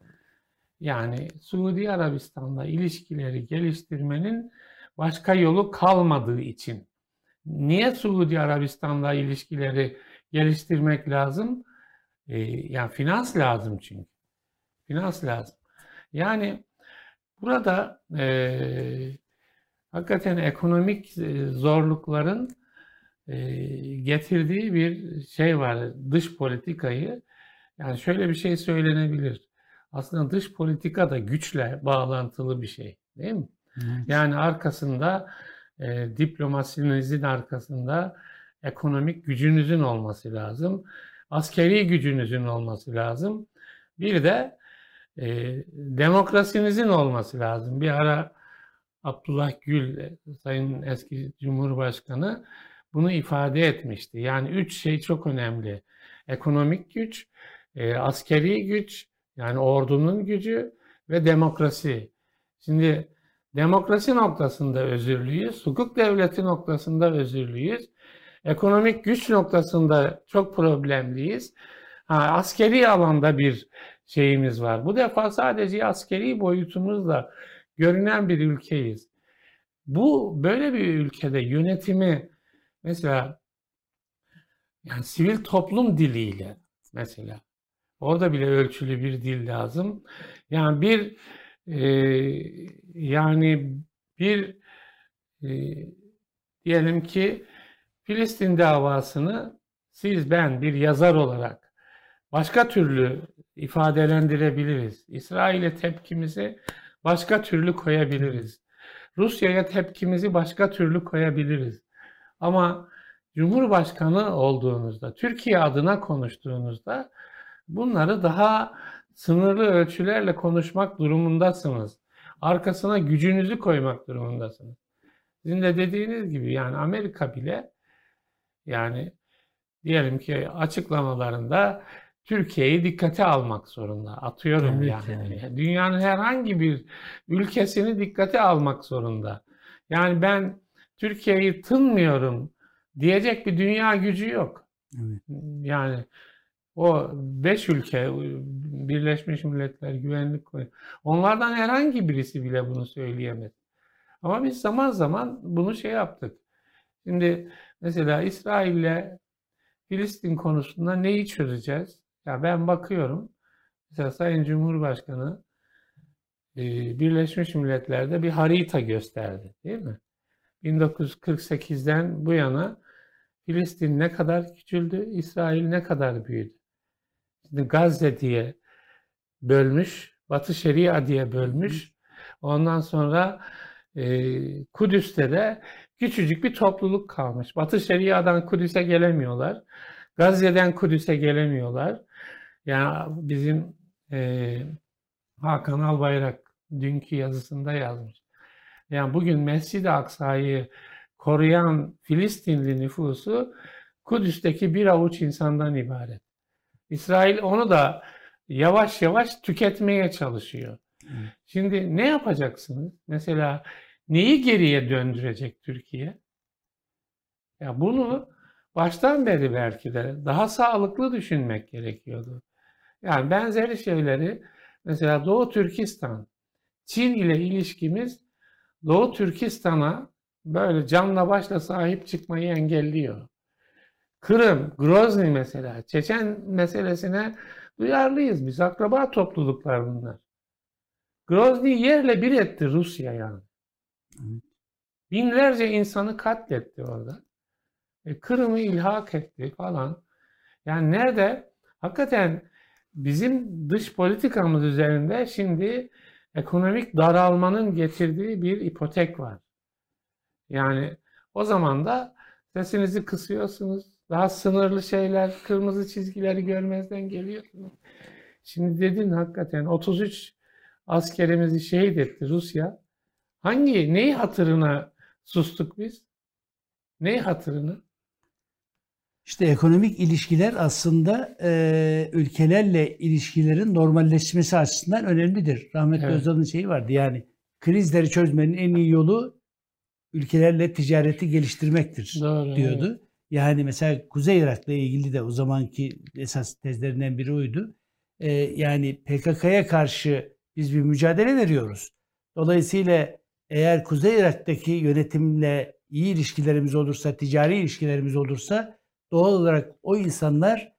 Yani Suudi Arabistan'la ilişkileri geliştirmenin başka yolu kalmadığı için. Niye Suudi Arabistan'la ilişkileri geliştirmek lazım? Ee, yani finans lazım çünkü. Finans lazım. Yani burada e, hakikaten ekonomik e, zorlukların e, getirdiği bir şey var. Dış politikayı yani şöyle bir şey söylenebilir. Aslında dış politika da güçle bağlantılı bir şey değil mi? Evet. Yani arkasında e, diplomasinizin arkasında ekonomik gücünüzün olması lazım. Askeri gücünüzün olması lazım. Bir de e, demokrasinizin olması lazım. Bir ara Abdullah Gül, Sayın eski Cumhurbaşkanı bunu ifade etmişti. Yani üç şey çok önemli. Ekonomik güç, e, askeri güç, yani ordunun gücü ve demokrasi. Şimdi demokrasi noktasında özürlüyüz, hukuk devleti noktasında özürlüyüz, ekonomik güç noktasında çok problemliyiz. Ha, askeri alanda bir şeyimiz var. Bu defa sadece askeri boyutumuzla görünen bir ülkeyiz. Bu böyle bir ülkede yönetimi mesela yani sivil toplum diliyle mesela orada bile ölçülü bir dil lazım. Yani bir e, yani bir e, diyelim ki Filistin davasını siz ben bir yazar olarak başka türlü ifadelendirebiliriz. İsrail'e tepkimizi başka türlü koyabiliriz. Rusya'ya tepkimizi başka türlü koyabiliriz. Ama Cumhurbaşkanı olduğunuzda, Türkiye adına konuştuğunuzda bunları daha sınırlı ölçülerle konuşmak durumundasınız. Arkasına gücünüzü koymak durumundasınız. Sizin de dediğiniz gibi yani Amerika bile yani diyelim ki açıklamalarında Türkiye'yi dikkate almak zorunda. Atıyorum evet, yani. yani. Dünyanın herhangi bir ülkesini dikkate almak zorunda. Yani ben Türkiye'yi tınmıyorum diyecek bir dünya gücü yok. Evet. Yani o beş ülke Birleşmiş Milletler Güvenlik onlardan herhangi birisi bile bunu söyleyemez. Ama biz zaman zaman bunu şey yaptık. Şimdi mesela İsrail ile Filistin konusunda neyi çözeceğiz? Ya ben bakıyorum. Mesela Sayın Cumhurbaşkanı e, Birleşmiş Milletler'de bir harita gösterdi değil mi? 1948'den bu yana Filistin ne kadar küçüldü, İsrail ne kadar büyüdü. Gazze diye bölmüş, Batı Şeria diye bölmüş. Ondan sonra e, Kudüs'te de küçücük bir topluluk kalmış. Batı Şeria'dan Kudüs'e gelemiyorlar. Gazze'den Kudüs'e gelemiyorlar. Yani bizim e, Hakan Albayrak dünkü yazısında yazmış. Yani bugün Mescid-i Aksa'yı koruyan Filistinli nüfusu Kudüs'teki bir avuç insandan ibaret. İsrail onu da yavaş yavaş tüketmeye çalışıyor. Şimdi ne yapacaksınız? Mesela neyi geriye döndürecek Türkiye? Ya bunu baştan beri belki de daha sağlıklı düşünmek gerekiyordu. Yani benzeri şeyleri mesela Doğu Türkistan, Çin ile ilişkimiz Doğu Türkistan'a böyle canla başla sahip çıkmayı engelliyor. Kırım, Grozny mesela, Çeçen meselesine duyarlıyız biz. Akraba topluluklar bunlar. Grozny yerle bir etti Rusya yani. Binlerce insanı katletti orada. E, Kırım'ı ilhak etti falan. Yani nerede hakikaten bizim dış politikamız üzerinde şimdi ekonomik daralmanın getirdiği bir ipotek var. Yani o zaman da sesinizi kısıyorsunuz. Daha sınırlı şeyler, kırmızı çizgileri görmezden geliyorsunuz. Şimdi dedin hakikaten 33 askerimizi şehit etti Rusya. Hangi, neyi hatırına sustuk biz? Neyi hatırına? İşte ekonomik ilişkiler aslında e, ülkelerle ilişkilerin normalleşmesi açısından önemlidir. Rahmetli Evet. Özal'ın şeyi vardı yani krizleri çözmenin en iyi yolu ülkelerle ticareti geliştirmektir Doğru. diyordu. Yani mesela Kuzey Irak'la ilgili de o zamanki esas tezlerinden biri oydu. E, yani PKK'ya karşı biz bir mücadele veriyoruz. Dolayısıyla eğer Kuzey Irak'taki yönetimle iyi ilişkilerimiz olursa, ticari ilişkilerimiz olursa doğal olarak o insanlar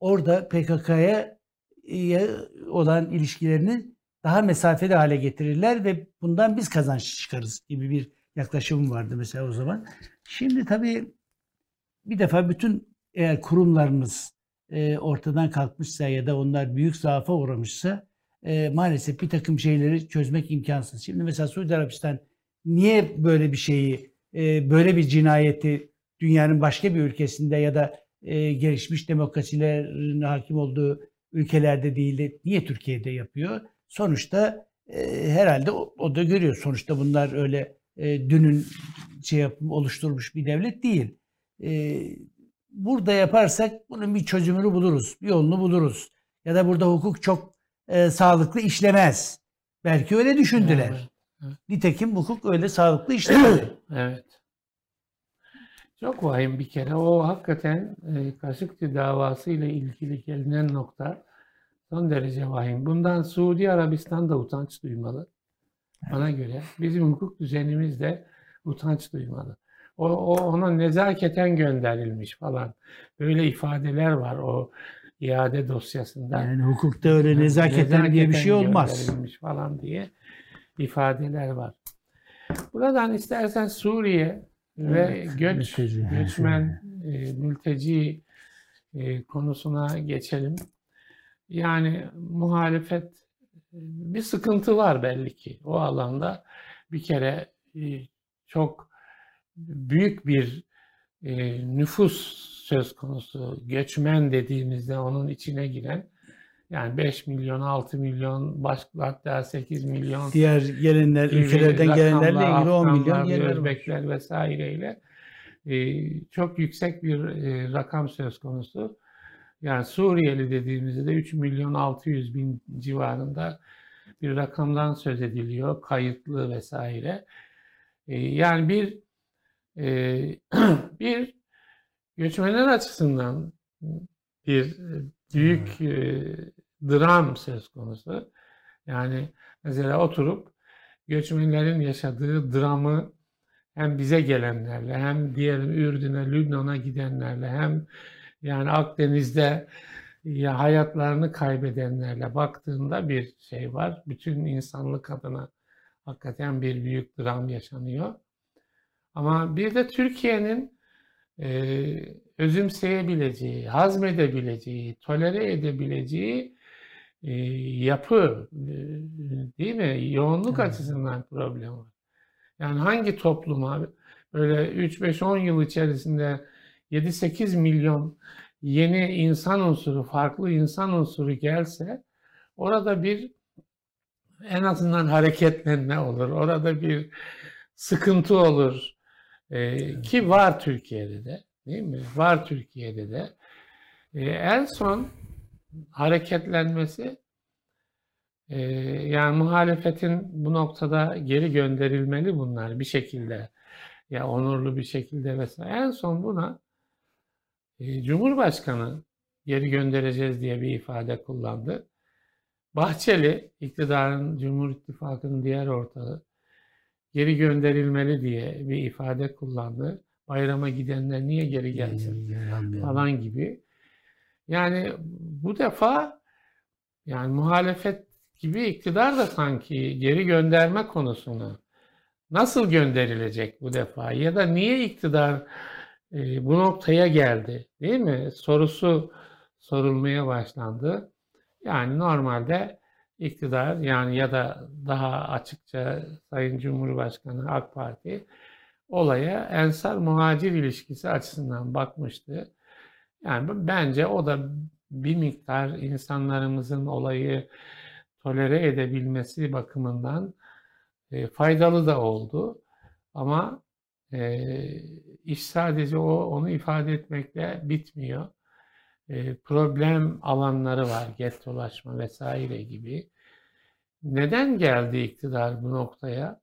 orada PKK'ya ya olan ilişkilerini daha mesafeli hale getirirler ve bundan biz kazanç çıkarız gibi bir yaklaşım vardı mesela o zaman. Şimdi tabii bir defa bütün eğer kurumlarımız e, ortadan kalkmışsa ya da onlar büyük zaafa uğramışsa e, maalesef bir takım şeyleri çözmek imkansız. Şimdi mesela Suudi Arabistan niye böyle bir şeyi, e, böyle bir cinayeti dünyanın başka bir ülkesinde ya da e, gelişmiş demokrasilerin hakim olduğu ülkelerde değil de niye Türkiye'de yapıyor? Sonuçta e, herhalde o, o da görüyor. Sonuçta bunlar öyle e, dünün şey yap, oluşturmuş bir devlet değil. E, burada yaparsak bunun bir çözümünü buluruz, bir yolunu buluruz. Ya da burada hukuk çok e, sağlıklı işlemez. Belki öyle düşündüler. Evet, evet. Nitekim hukuk öyle sağlıklı işlemedi. [clears throat] Evet. Çok vahim bir kere. O hakikaten e, Kaşıkçı davası ile ilgili gelinen nokta son derece vahim. Bundan Suudi Arabistan da utanç duymalı. Bana göre. Bizim hukuk düzenimiz de utanç duymalı. O, o ona nezaketen gönderilmiş falan. Böyle ifadeler var o iade dosyasında. Yani hukukta öyle nezaketen diye bir şey olmaz. gönderilmiş falan diye ifadeler var. Buradan istersen Suriye ve Evet, göç, mülteci. göçmen, e, mülteci e, konusuna geçelim. Yani muhalefet bir sıkıntı var belli ki o alanda bir kere e, çok büyük bir e, nüfus söz konusu. Göçmen dediğimizde onun içine giren yani 5 milyon, 6 milyon, başka hatta 8 milyon Diğer gelenler, ülkelerden gelenlerle ilgili 10 milyon Afganlar, yerler var. Özbekler vesaireyle e, çok yüksek bir e, rakam söz konusu. Yani Suriyeli dediğimizde de 3 milyon 600 bin civarında bir rakamdan söz ediliyor. Kayıtlı vesaire. E, yani bir [clears throat] bir göçmenler açısından bir e, büyük e, dram söz konusu. Yani mesela oturup göçmenlerin yaşadığı dramı hem bize gelenlerle hem diyelim Ürdün'e, Lübnan'a gidenlerle hem yani Akdeniz'de ya hayatlarını kaybedenlerle baktığında bir şey var. Bütün insanlık adına hakikaten bir büyük dram yaşanıyor. Ama bir de Türkiye'nin e, özümseyebileceği, hazmedebileceği, tolere edebileceği e, yapı e, değil mi? Yoğunluk Evet. açısından problem var. Yani hangi topluma böyle 3-5-10 yıl içerisinde 7-8 milyon yeni insan unsuru, farklı insan unsuru gelse orada bir en azından hareketlenme olur. Orada bir sıkıntı olur. Ee, ki var Türkiye'de de. Değil mi? Var Türkiye'de de. Ee, en son hareketlenmesi e, yani muhalefetin bu noktada geri gönderilmeli bunlar bir şekilde. Ya onurlu bir şekilde vesaire. En son buna e, Cumhurbaşkanı geri göndereceğiz diye bir ifade kullandı. Bahçeli, iktidarın, Cumhur İttifakı'nın diğer ortağı, geri gönderilmeli diye bir ifade kullandı. Bayrama gidenler niye geri gelsin falan gibi. Yani bu defa yani muhalefet gibi iktidar da sanki geri gönderme konusunu nasıl gönderilecek bu defa ya da niye iktidar e, bu noktaya geldi değil mi? Sorusu sorulmaya başlandı. Yani normalde iktidar yani ya da daha açıkça Sayın Cumhurbaşkanı AK Parti olaya ensar muhacir ilişkisi açısından bakmıştı. Yani bence o da bir miktar insanlarımızın olayı tolere edebilmesi bakımından e, faydalı da oldu. Ama e, iş sadece o onu ifade etmekle bitmiyor. E, problem alanları var, get dolaşma vesaire gibi. Neden geldi iktidar bu noktaya?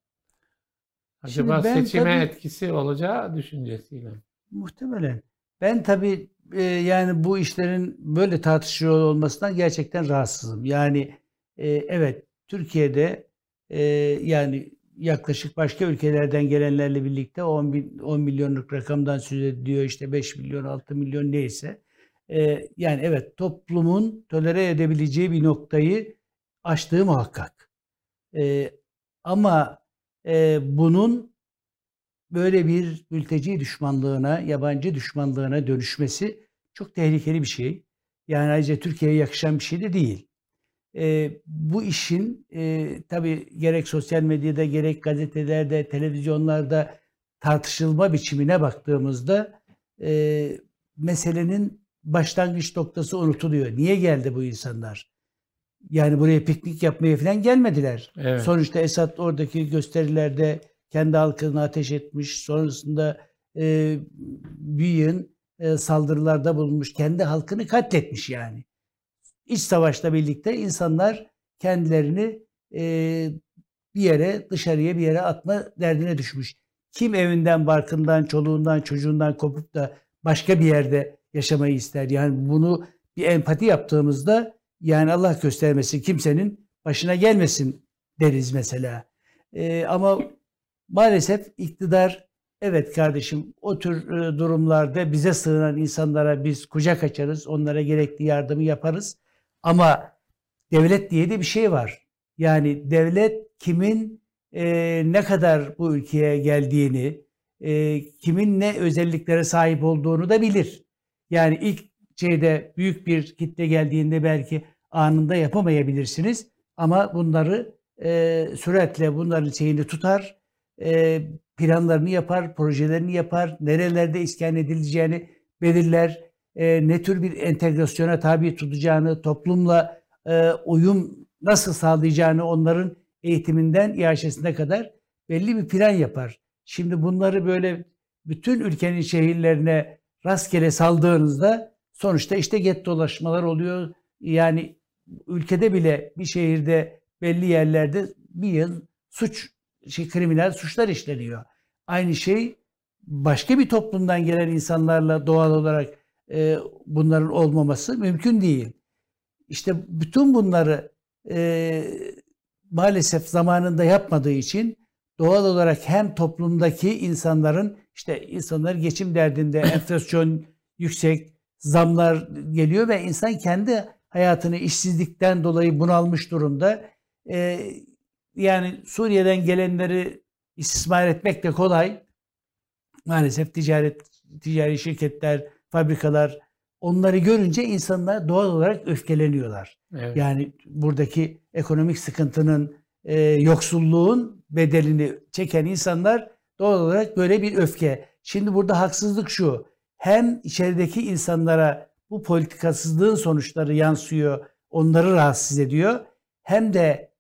Acaba seçime tabii, etkisi olacağı düşüncesiyle. Muhtemelen. Ben tabii e, yani bu işlerin böyle tartışılıyor olmasından gerçekten rahatsızım. Yani e, evet Türkiye'de e, yani yaklaşık başka ülkelerden gelenlerle birlikte 10, bin, 10 milyonluk rakamdan söz ediyor işte 5 milyon 6 milyon neyse. E, yani evet toplumun tolere edebileceği bir noktayı aştığı muhakkak. E, ama e, bunun böyle bir mülteci düşmanlığına, yabancı düşmanlığına dönüşmesi çok tehlikeli bir şey. Yani ayrıca Türkiye'ye yakışan bir şey de değil. E, bu işin e, tabii gerek sosyal medyada gerek gazetelerde, televizyonlarda tartışılma biçimine baktığımızda e, meselenin başlangıç noktası unutuluyor. Niye geldi bu insanlar? Yani buraya piknik yapmaya falan gelmediler. Evet. Sonuçta Esad oradaki gösterilerde kendi halkını ateş etmiş. Sonrasında e, büyüğün e, saldırılarda bulunmuş. Kendi halkını katletmiş yani. İç savaşla birlikte insanlar kendilerini e, bir yere dışarıya bir yere atma derdine düşmüş. Kim evinden, barkından, çoluğundan, çocuğundan kopup da başka bir yerde yaşamayı ister? Yani bunu bir empati yaptığımızda yani Allah göstermesin kimsenin başına gelmesin deriz mesela. E, ama maalesef iktidar evet kardeşim o tür e, durumlarda bize sığınan insanlara biz kucak açarız. Onlara gerekli yardımı yaparız. Ama devlet diye de bir şey var. Yani devlet kimin e, ne kadar bu ülkeye geldiğini, e, kimin ne özelliklere sahip olduğunu da bilir. Yani ilk şeyde büyük bir kitle geldiğinde belki anında yapamayabilirsiniz. Ama bunları e, süratle bunların şeyini tutar, e, planlarını yapar, projelerini yapar, nerelerde iskan edileceğini belirler, e, ne tür bir entegrasyona tabi tutacağını, toplumla e, uyum nasıl sağlayacağını onların eğitiminden iaşesine kadar belli bir plan yapar. Şimdi bunları böyle bütün ülkenin şehirlerine rastgele saldığınızda sonuçta işte get dolaşmalar oluyor. Yani ülkede bile bir şehirde belli yerlerde bir yıl suç, şey, kriminal suçlar işleniyor. Aynı şey başka bir toplumdan gelen insanlarla doğal olarak e, bunların olmaması mümkün değil. İşte bütün bunları e, maalesef zamanında yapmadığı için doğal olarak hem toplumdaki insanların işte insanlar geçim derdinde [coughs] enflasyon yüksek, zamlar geliyor ve insan kendi hayatını işsizlikten dolayı bunalmış durumda. Ee, yani Suriye'den gelenleri istismar etmek de kolay. Maalesef ticaret, ticari şirketler, fabrikalar onları görünce insanlar doğal olarak öfkeleniyorlar. Evet. Yani buradaki ekonomik sıkıntının, e, yoksulluğun bedelini çeken insanlar doğal olarak böyle bir öfke. Şimdi burada haksızlık şu. Hem içerideki insanlara bu politikasızlığın sonuçları yansıyor, onları rahatsız ediyor. Hem de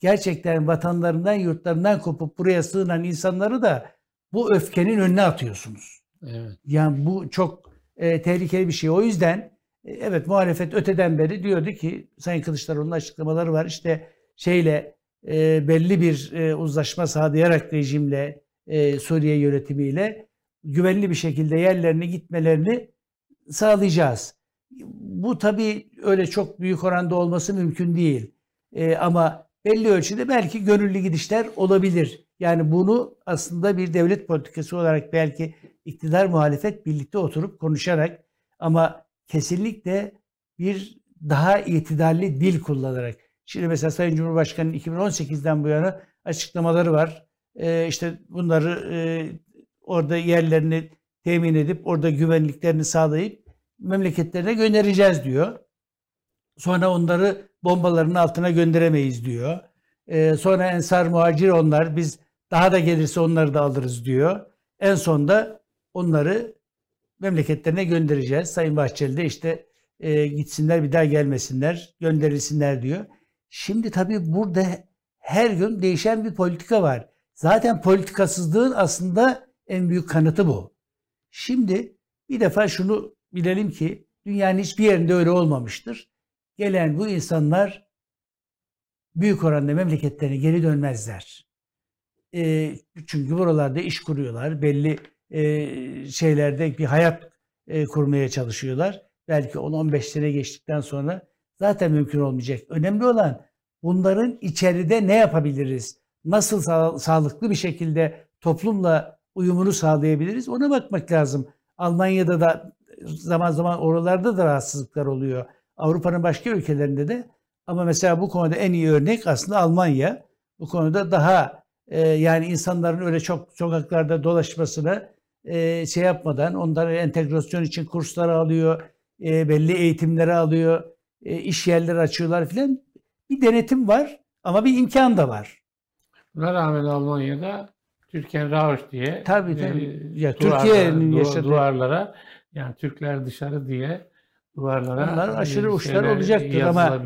gerçekten vatanlarından, yurtlarından kopup buraya sığınan insanları da bu öfkenin önüne atıyorsunuz. Evet. Yani bu çok e, tehlikeli bir şey. O yüzden e, evet muhalefet öteden beri diyordu ki Sayın Kılıçdaroğlu'nun açıklamaları var. İşte şeyle e, belli bir e, uzlaşma sağlayarak rejimle e, Suriye yönetimiyle güvenli bir şekilde yerlerine gitmelerini sağlayacağız. Bu tabii öyle çok büyük oranda olması mümkün değil. E, ama belli ölçüde belki gönüllü gidişler olabilir. Yani bunu aslında bir devlet politikası olarak belki iktidar muhalefet birlikte oturup konuşarak ama kesinlikle bir daha itidalli dil kullanarak. Şimdi mesela Sayın Cumhurbaşkanı 2018'den bu yana açıklamaları var. Ee, işte bunları e, orada yerlerini temin edip orada güvenliklerini sağlayıp memleketlerine göndereceğiz diyor. Sonra onları bombaların altına gönderemeyiz diyor. Ee, sonra ensar muhacir onlar biz daha da gelirse onları da alırız diyor. En sonda onları memleketlerine göndereceğiz. Sayın Bahçeli de işte e, gitsinler bir daha gelmesinler, gönderilsinler diyor. Şimdi tabii burada her gün değişen bir politika var. Zaten politikasızlığın aslında en büyük kanıtı bu. Şimdi bir defa şunu bilelim ki dünyanın hiçbir yerinde öyle olmamıştır. Gelen bu insanlar büyük oranda memleketlerine geri dönmezler. E, çünkü buralarda iş kuruyorlar. Belli e, şeylerde bir hayat e, kurmaya çalışıyorlar. Belki 10-15 sene geçtikten sonra zaten mümkün olmayacak. Önemli olan bunların içeride ne yapabiliriz? Nasıl sa- sağlıklı bir şekilde toplumla uyumunu sağlayabiliriz? Ona bakmak lazım. Almanya'da da zaman zaman oralarda da rahatsızlıklar oluyor. Avrupa'nın başka ülkelerinde de. Ama mesela bu konuda en iyi örnek aslında Almanya. Bu konuda daha e, yani insanların öyle çok sokaklarda dolaşmasına e, şey yapmadan onları entegrasyon için kurslar alıyor, e, belli eğitimleri alıyor, e, iş yerleri açıyorlar filan. Bir denetim var ama bir imkan da var. Buna rağmen Almanya'da Türkiye Rausch diye Tabii, tabii. Ya duvarlara- Türkiye'nin yaşadığı- duvarlara yani Türkler dışarı diye duvarlara Bunlar aşırı e, uçlar olacaktır ama-.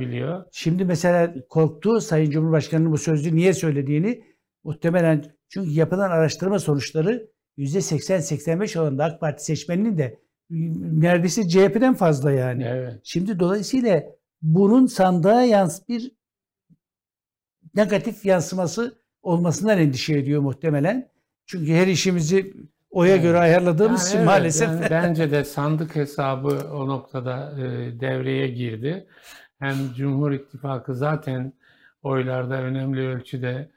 Şimdi mesela korktuğu Sayın Cumhurbaşkanı'nın bu sözü niye söylediğini muhtemelen çünkü yapılan araştırma sonuçları %80-85 oranında AK Parti seçmeninin de neredeyse CHP'den fazla yani. Evet. Şimdi dolayısıyla bunun sandığa yans bir negatif yansıması olmasından endişe ediyor muhtemelen. Çünkü her işimizi oya Evet. göre ayarladığımız Yani için evet, maalesef yani [laughs] bence de sandık hesabı o noktada e, devreye girdi. Hem Cumhur İttifakı zaten oylarda önemli ölçüde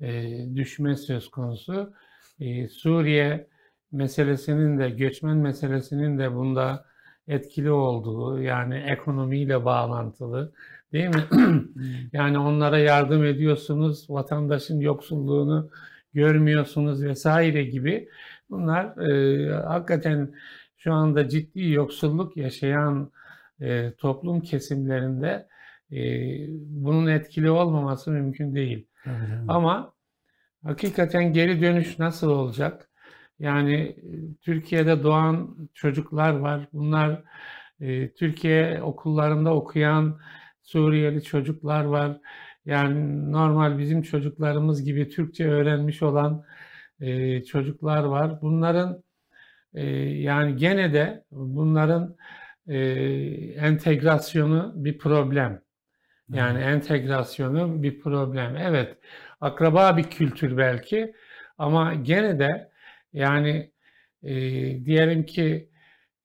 e, düşme söz konusu. E, Suriye meselesinin de göçmen meselesinin de bunda etkili olduğu yani ekonomiyle bağlantılı değil mi? [clears throat] yani onlara yardım ediyorsunuz, vatandaşın yoksulluğunu görmüyorsunuz vesaire gibi bunlar e, hakikaten şu anda ciddi yoksulluk yaşayan e, toplum kesimlerinde e, bunun etkili olmaması mümkün değil. Ama hakikaten geri dönüş nasıl olacak? Yani e, Türkiye'de doğan çocuklar var. Bunlar e, Türkiye okullarında okuyan Suriyeli çocuklar var. Yani normal bizim çocuklarımız gibi Türkçe öğrenmiş olan e, çocuklar var. Bunların e, yani gene de bunların e, entegrasyonu bir problem. Yani entegrasyonu bir problem. Evet, akraba bir kültür belki ama gene de yani e, diyelim ki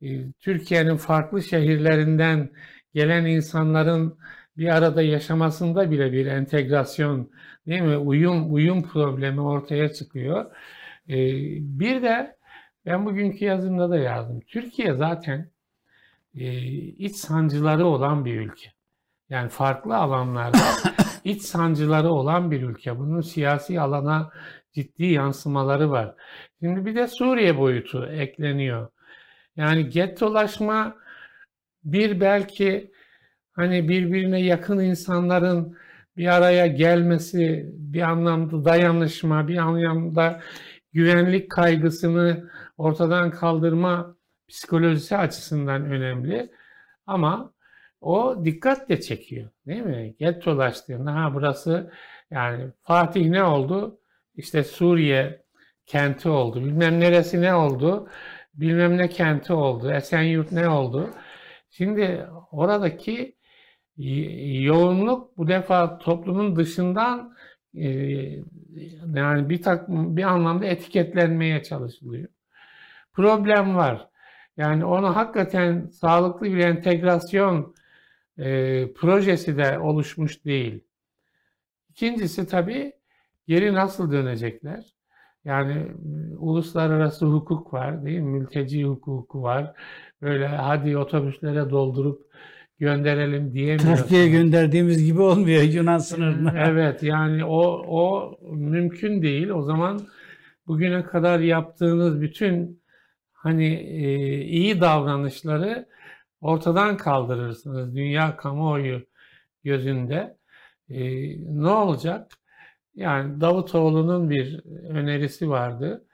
e, Türkiye'nin farklı şehirlerinden gelen insanların bir arada yaşamasında bile bir entegrasyon değil mi? Uyum uyum problemi ortaya çıkıyor. E, bir de ben bugünkü yazımda da yazdım. Türkiye zaten e, iç sancıları olan bir ülke. Yani farklı alanlarda [coughs] iç sancıları olan bir ülke. Bunun siyasi alana ciddi yansımaları var. Şimdi bir de Suriye boyutu ekleniyor. Yani gettolaşma bir belki hani birbirine yakın insanların bir araya gelmesi, bir anlamda dayanışma, bir anlamda güvenlik kaygısını ortadan kaldırma psikolojisi açısından önemli. Ama o dikkat de çekiyor. Değil mi? Gettolaştığında ha burası yani Fatih ne oldu? İşte Suriye kenti oldu. Bilmem neresi ne oldu? Bilmem ne kenti oldu. Esenyurt ne oldu? Şimdi oradaki yoğunluk bu defa toplumun dışından e, yani bir tak bir anlamda etiketlenmeye çalışılıyor. Problem var. Yani onu hakikaten sağlıklı bir entegrasyon e, projesi de oluşmuş değil. İkincisi tabii geri nasıl dönecekler? Yani uluslararası hukuk var değil mi? Mülteci hukuku var. Böyle hadi otobüslere doldurup gönderelim diyemiyorsun. Türkiye'ye gönderdiğimiz gibi olmuyor Yunan sınırına. [laughs] Evet yani o o mümkün değil. O zaman bugüne kadar yaptığınız bütün hani e, iyi davranışları ortadan kaldırırsınız dünya kamuoyu gözünde. E, ne olacak? Yani Davutoğlu'nun bir önerisi vardı.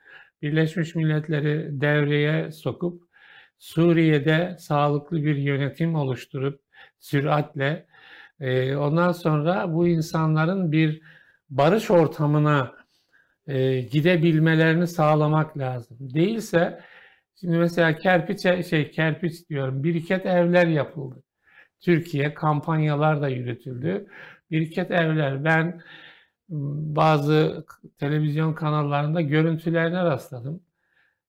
Birleşmiş Milletleri devreye sokup Suriye'de sağlıklı bir yönetim oluşturup süratle e, ondan sonra bu insanların bir barış ortamına e, gidebilmelerini sağlamak lazım. Değilse şimdi mesela kerpiç şey kerpiç diyorum biriket evler yapıldı. Türkiye kampanyalar da yürütüldü. Biriket evler ben bazı televizyon kanallarında görüntülerine rastladım.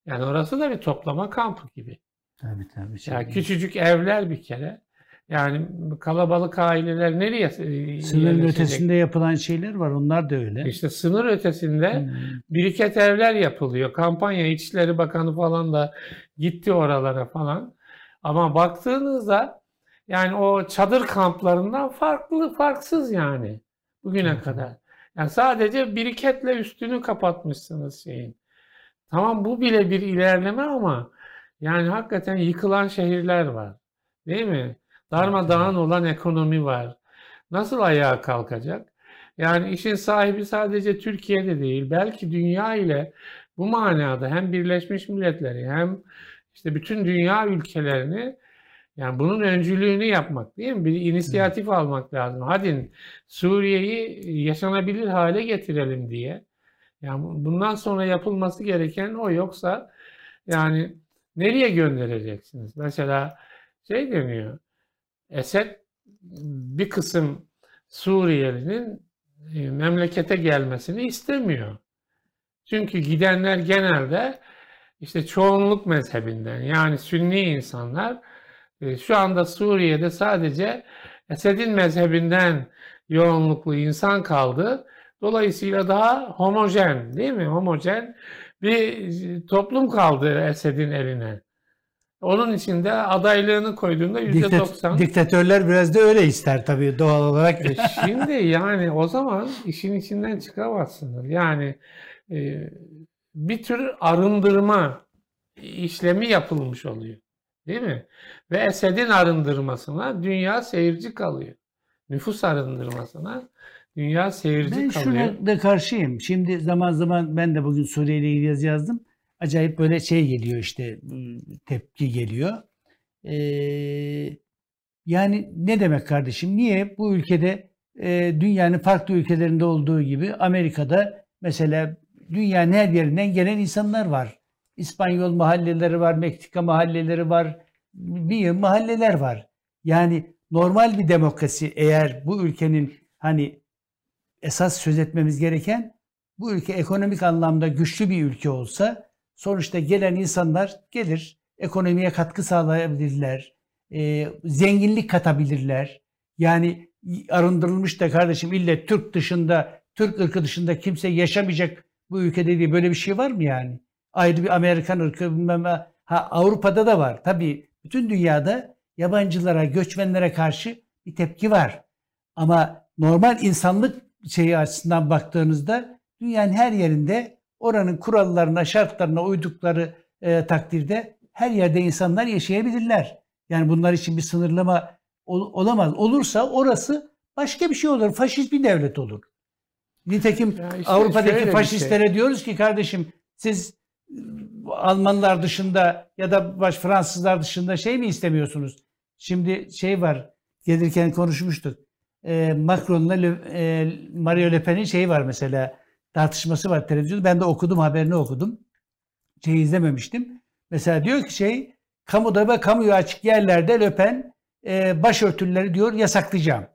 Yani orası da bir toplama kampı gibi. Tabii tabii. Yani küçücük evler bir kere. Yani kalabalık aileler nereye e, Sınırın ötesinde yapılan şeyler var. Onlar da öyle. İşte sınır ötesinde hmm. biriket evler yapılıyor. Kampanya İçişleri Bakanı falan da gitti oralara falan. Ama baktığınızda yani o çadır kamplarından farklı, farksız yani bugüne evet. kadar. Yani sadece biriketle üstünü kapatmışsınız şeyin. Tamam bu bile bir ilerleme ama yani hakikaten yıkılan şehirler var. Değil mi? Darmadağın olan ekonomi var. Nasıl ayağa kalkacak? Yani işin sahibi sadece Türkiye'de değil, belki dünya ile bu manada hem Birleşmiş Milletleri hem işte bütün dünya ülkelerini yani bunun öncülüğünü yapmak değil mi? Bir inisiyatif evet. almak lazım. Hadi Suriye'yi yaşanabilir hale getirelim diye. Yani bundan sonra yapılması gereken o yoksa yani nereye göndereceksiniz? Mesela şey deniyor. Esed bir kısım Suriyelinin e, memlekete gelmesini istemiyor. Çünkü gidenler genelde işte çoğunluk mezhebinden yani Sünni insanlar e, şu anda Suriye'de sadece Esed'in mezhebinden yoğunluklu insan kaldı. Dolayısıyla daha homojen değil mi? Homojen bir toplum kaldı Esed'in eline. Onun için de adaylığını koyduğunda yüzde doksan. Diktatörler biraz da öyle ister tabii doğal olarak. E şimdi yani o zaman işin içinden çıkamazsınız. Yani e, bir tür arındırma işlemi yapılmış oluyor. Değil mi? Ve Esed'in arındırmasına dünya seyirci kalıyor. Nüfus arındırmasına dünya seyirci ben kalıyor. Ben şuna da karşıyım. Şimdi zaman zaman ben de bugün Suriye ile ilgili yazı yazdım. Acayip böyle şey geliyor işte tepki geliyor. Ee, yani ne demek kardeşim? Niye bu ülkede e, dünyanın farklı ülkelerinde olduğu gibi Amerika'da mesela dünyanın her yerinden gelen insanlar var. İspanyol mahalleleri var, Meksika mahalleleri var, bir mahalleler var. Yani normal bir demokrasi eğer bu ülkenin hani esas söz etmemiz gereken bu ülke ekonomik anlamda güçlü bir ülke olsa sonuçta gelen insanlar gelir, ekonomiye katkı sağlayabilirler, e, zenginlik katabilirler. Yani arındırılmış da kardeşim ille Türk dışında, Türk ırkı dışında kimse yaşamayacak bu ülkede diye böyle bir şey var mı yani? ayrı bir Amerikan ırkı bilmem ha Avrupa'da da var. Tabii bütün dünyada yabancılara, göçmenlere karşı bir tepki var. Ama normal insanlık şeyi açısından baktığınızda dünyanın her yerinde oranın kurallarına, şartlarına uydukları e, takdirde her yerde insanlar yaşayabilirler. Yani bunlar için bir sınırlama ol, olamaz. Olursa orası başka bir şey olur. Faşist bir devlet olur. Nitekim işte Avrupa'daki faşistlere şey. diyoruz ki kardeşim siz Almanlar dışında ya da baş Fransızlar dışında şey mi istemiyorsunuz? Şimdi şey var gelirken konuşmuştuk. E, Macron'la e, Mario Le Pen'in şeyi var mesela tartışması var televizyonda. Ben de okudum haberini okudum. Şey izlememiştim. Mesela diyor ki şey kamuda ve kamuya açık yerlerde Le Pen e, başörtüleri diyor yasaklayacağım.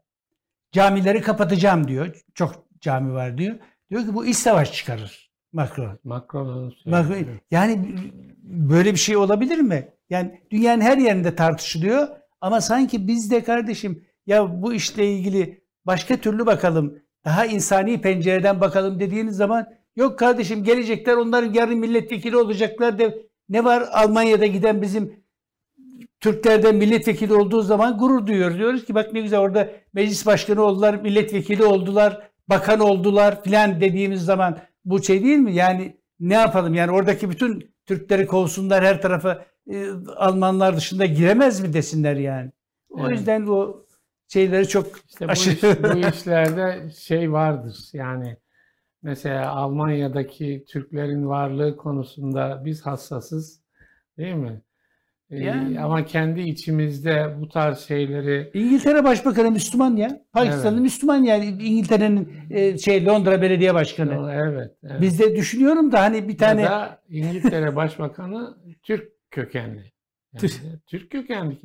Camileri kapatacağım diyor. Çok cami var diyor. Diyor ki bu iç savaş çıkarır. Macron. Macron. Macron. Yani böyle bir şey olabilir mi? Yani dünyanın her yerinde tartışılıyor ama sanki biz de kardeşim ya bu işle ilgili başka türlü bakalım, daha insani pencereden bakalım dediğiniz zaman yok kardeşim gelecekler onların yarın milletvekili olacaklar de ne var Almanya'da giden bizim Türklerden milletvekili olduğu zaman gurur duyuyor. Diyoruz ki bak ne güzel orada meclis başkanı oldular, milletvekili oldular, bakan oldular filan dediğimiz zaman bu şey değil mi? Yani ne yapalım? Yani oradaki bütün Türkleri kovsunlar her tarafa e, Almanlar dışında giremez mi desinler yani. O Evet. yüzden o şeyleri çok İşte bu, iş- bu [laughs] işlerde şey vardır. Yani mesela Almanya'daki Türklerin varlığı konusunda biz hassasız değil mi? Ee, Yani. ama kendi içimizde bu tarz şeyleri İngiltere Başbakanı Müslüman ya. Pakistanlı Evet. Müslüman yani İngiltere'nin e, şey Londra Belediye Başkanı. evet, evet. Biz de düşünüyorum da hani bir tane Ya da İngiltere Başbakanı Türk kökenli. Yani [laughs] Türk kökenli.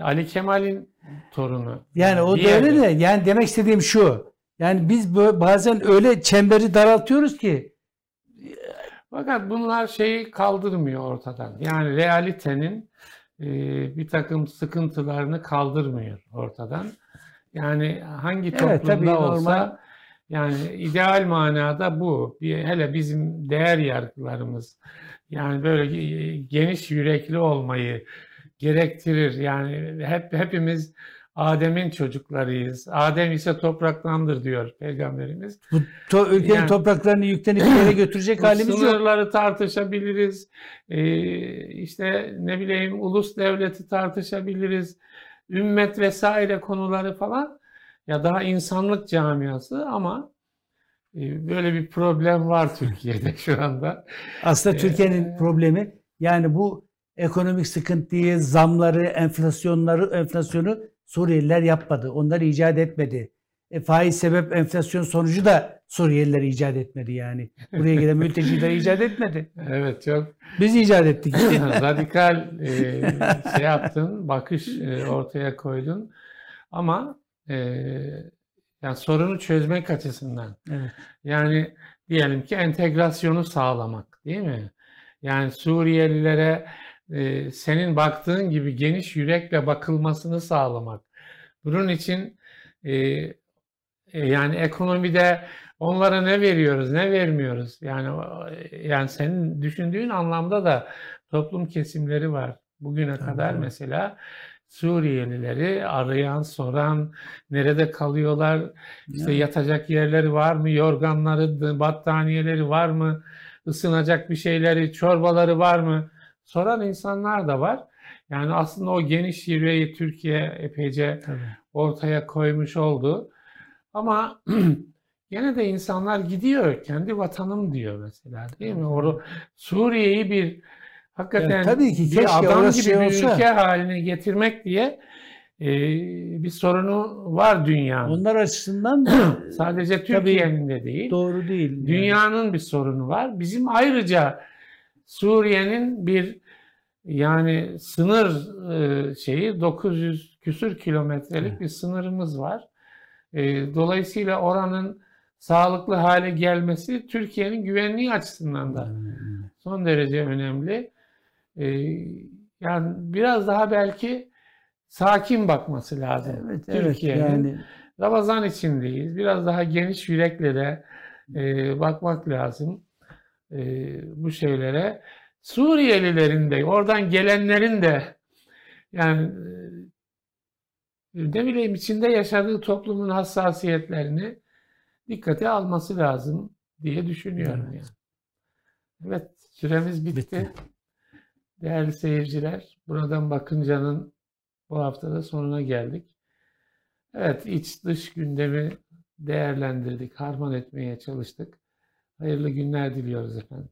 Ali Kemal'in torunu. yani o da öyle de yani demek istediğim şu. Yani biz bazen öyle çemberi daraltıyoruz ki Fakat bunlar şeyi kaldırmıyor ortadan. Yani realitenin e, bir takım sıkıntılarını kaldırmıyor ortadan. Yani hangi Evet, toplumda tabii, olsa normal. yani ideal manada bu. Bir, hele bizim değer yargılarımız yani böyle ge- geniş yürekli olmayı gerektirir. Yani hep hepimiz Adem'in çocuklarıyız. Adem ise topraktandır diyor peygamberimiz. bu to- ülkenin Yani- topraklarını yüklenip yere götürecek [laughs] halimiz yok. Sınırları tartışabiliriz. Ee, işte ne bileyim ulus devleti tartışabiliriz. Ümmet vesaire konuları falan. Ya daha insanlık camiası ama e, böyle bir problem var Türkiye'de [laughs] şu anda. Aslında Ee, Türkiye'nin problemi yani bu ekonomik sıkıntıyı, zamları, enflasyonları, enflasyonu Suriyeliler yapmadı. Onlar icat etmedi. E, faiz sebep enflasyon sonucu da Suriyeliler icat etmedi yani. Buraya gelen [laughs] mülteciler icat etmedi. Evet çok Biz icat ettik. [laughs] radikal e, şey yaptın, bakış e, ortaya koydun. Ama e, yani sorunu çözmek açısından evet. Yani diyelim ki entegrasyonu sağlamak, değil mi? Yani Suriyelilere e, senin baktığın gibi geniş yürekle bakılmasını sağlamak. Bunun için e, e, yani ekonomide onlara ne veriyoruz, ne vermiyoruz? Yani yani senin düşündüğün anlamda da toplum kesimleri var. Bugüne Tabii, kadar evet. mesela Suriyelileri arayan, soran, nerede kalıyorlar, işte Evet. yatacak yerleri var mı? Yorganları, battaniyeleri var mı? Isınacak bir şeyleri, çorbaları var mı? Soran insanlar da var. Yani aslında o geniş yüreği Türkiye epeyce Tabii. ortaya koymuş oldu. Ama [clears throat] gene de insanlar gidiyor. Kendi vatanım diyor mesela değil mi? Or Suriye'yi bir hakikaten Evet, tabii ki, bir adam gibi şey bir olsa. ülke haline getirmek diye e, bir sorunu var dünyanın. Onlar açısından da [clears throat] Sadece Türkiye'nin de değil. doğru değil. yani. Dünyanın bir sorunu var. Bizim ayrıca Suriye'nin bir yani sınır e, şeyi 900 küsür kilometrelik Evet. bir sınırımız var. E, Dolayısıyla oranın sağlıklı hale gelmesi Türkiye'nin güvenliği açısından da son derece önemli. E, Yani biraz daha belki sakin bakması lazım Evet, evet Türkiye'nin. yani Ramazan içindeyiz. Biraz daha geniş yürekle de bakmak lazım e, bu şeylere. Suriyelilerin de, oradan gelenlerin de yani e, ne bileyim içinde yaşadığı toplumun hassasiyetlerini dikkate alması lazım diye düşünüyorum Evet. yani. Evet, süremiz bitti. Bitti. Değerli seyirciler, buradan bakıncanın bu haftada sonuna geldik. Evet, iç dış gündemi değerlendirdik, harman etmeye çalıştık. Hayırlı günler diliyoruz efendim.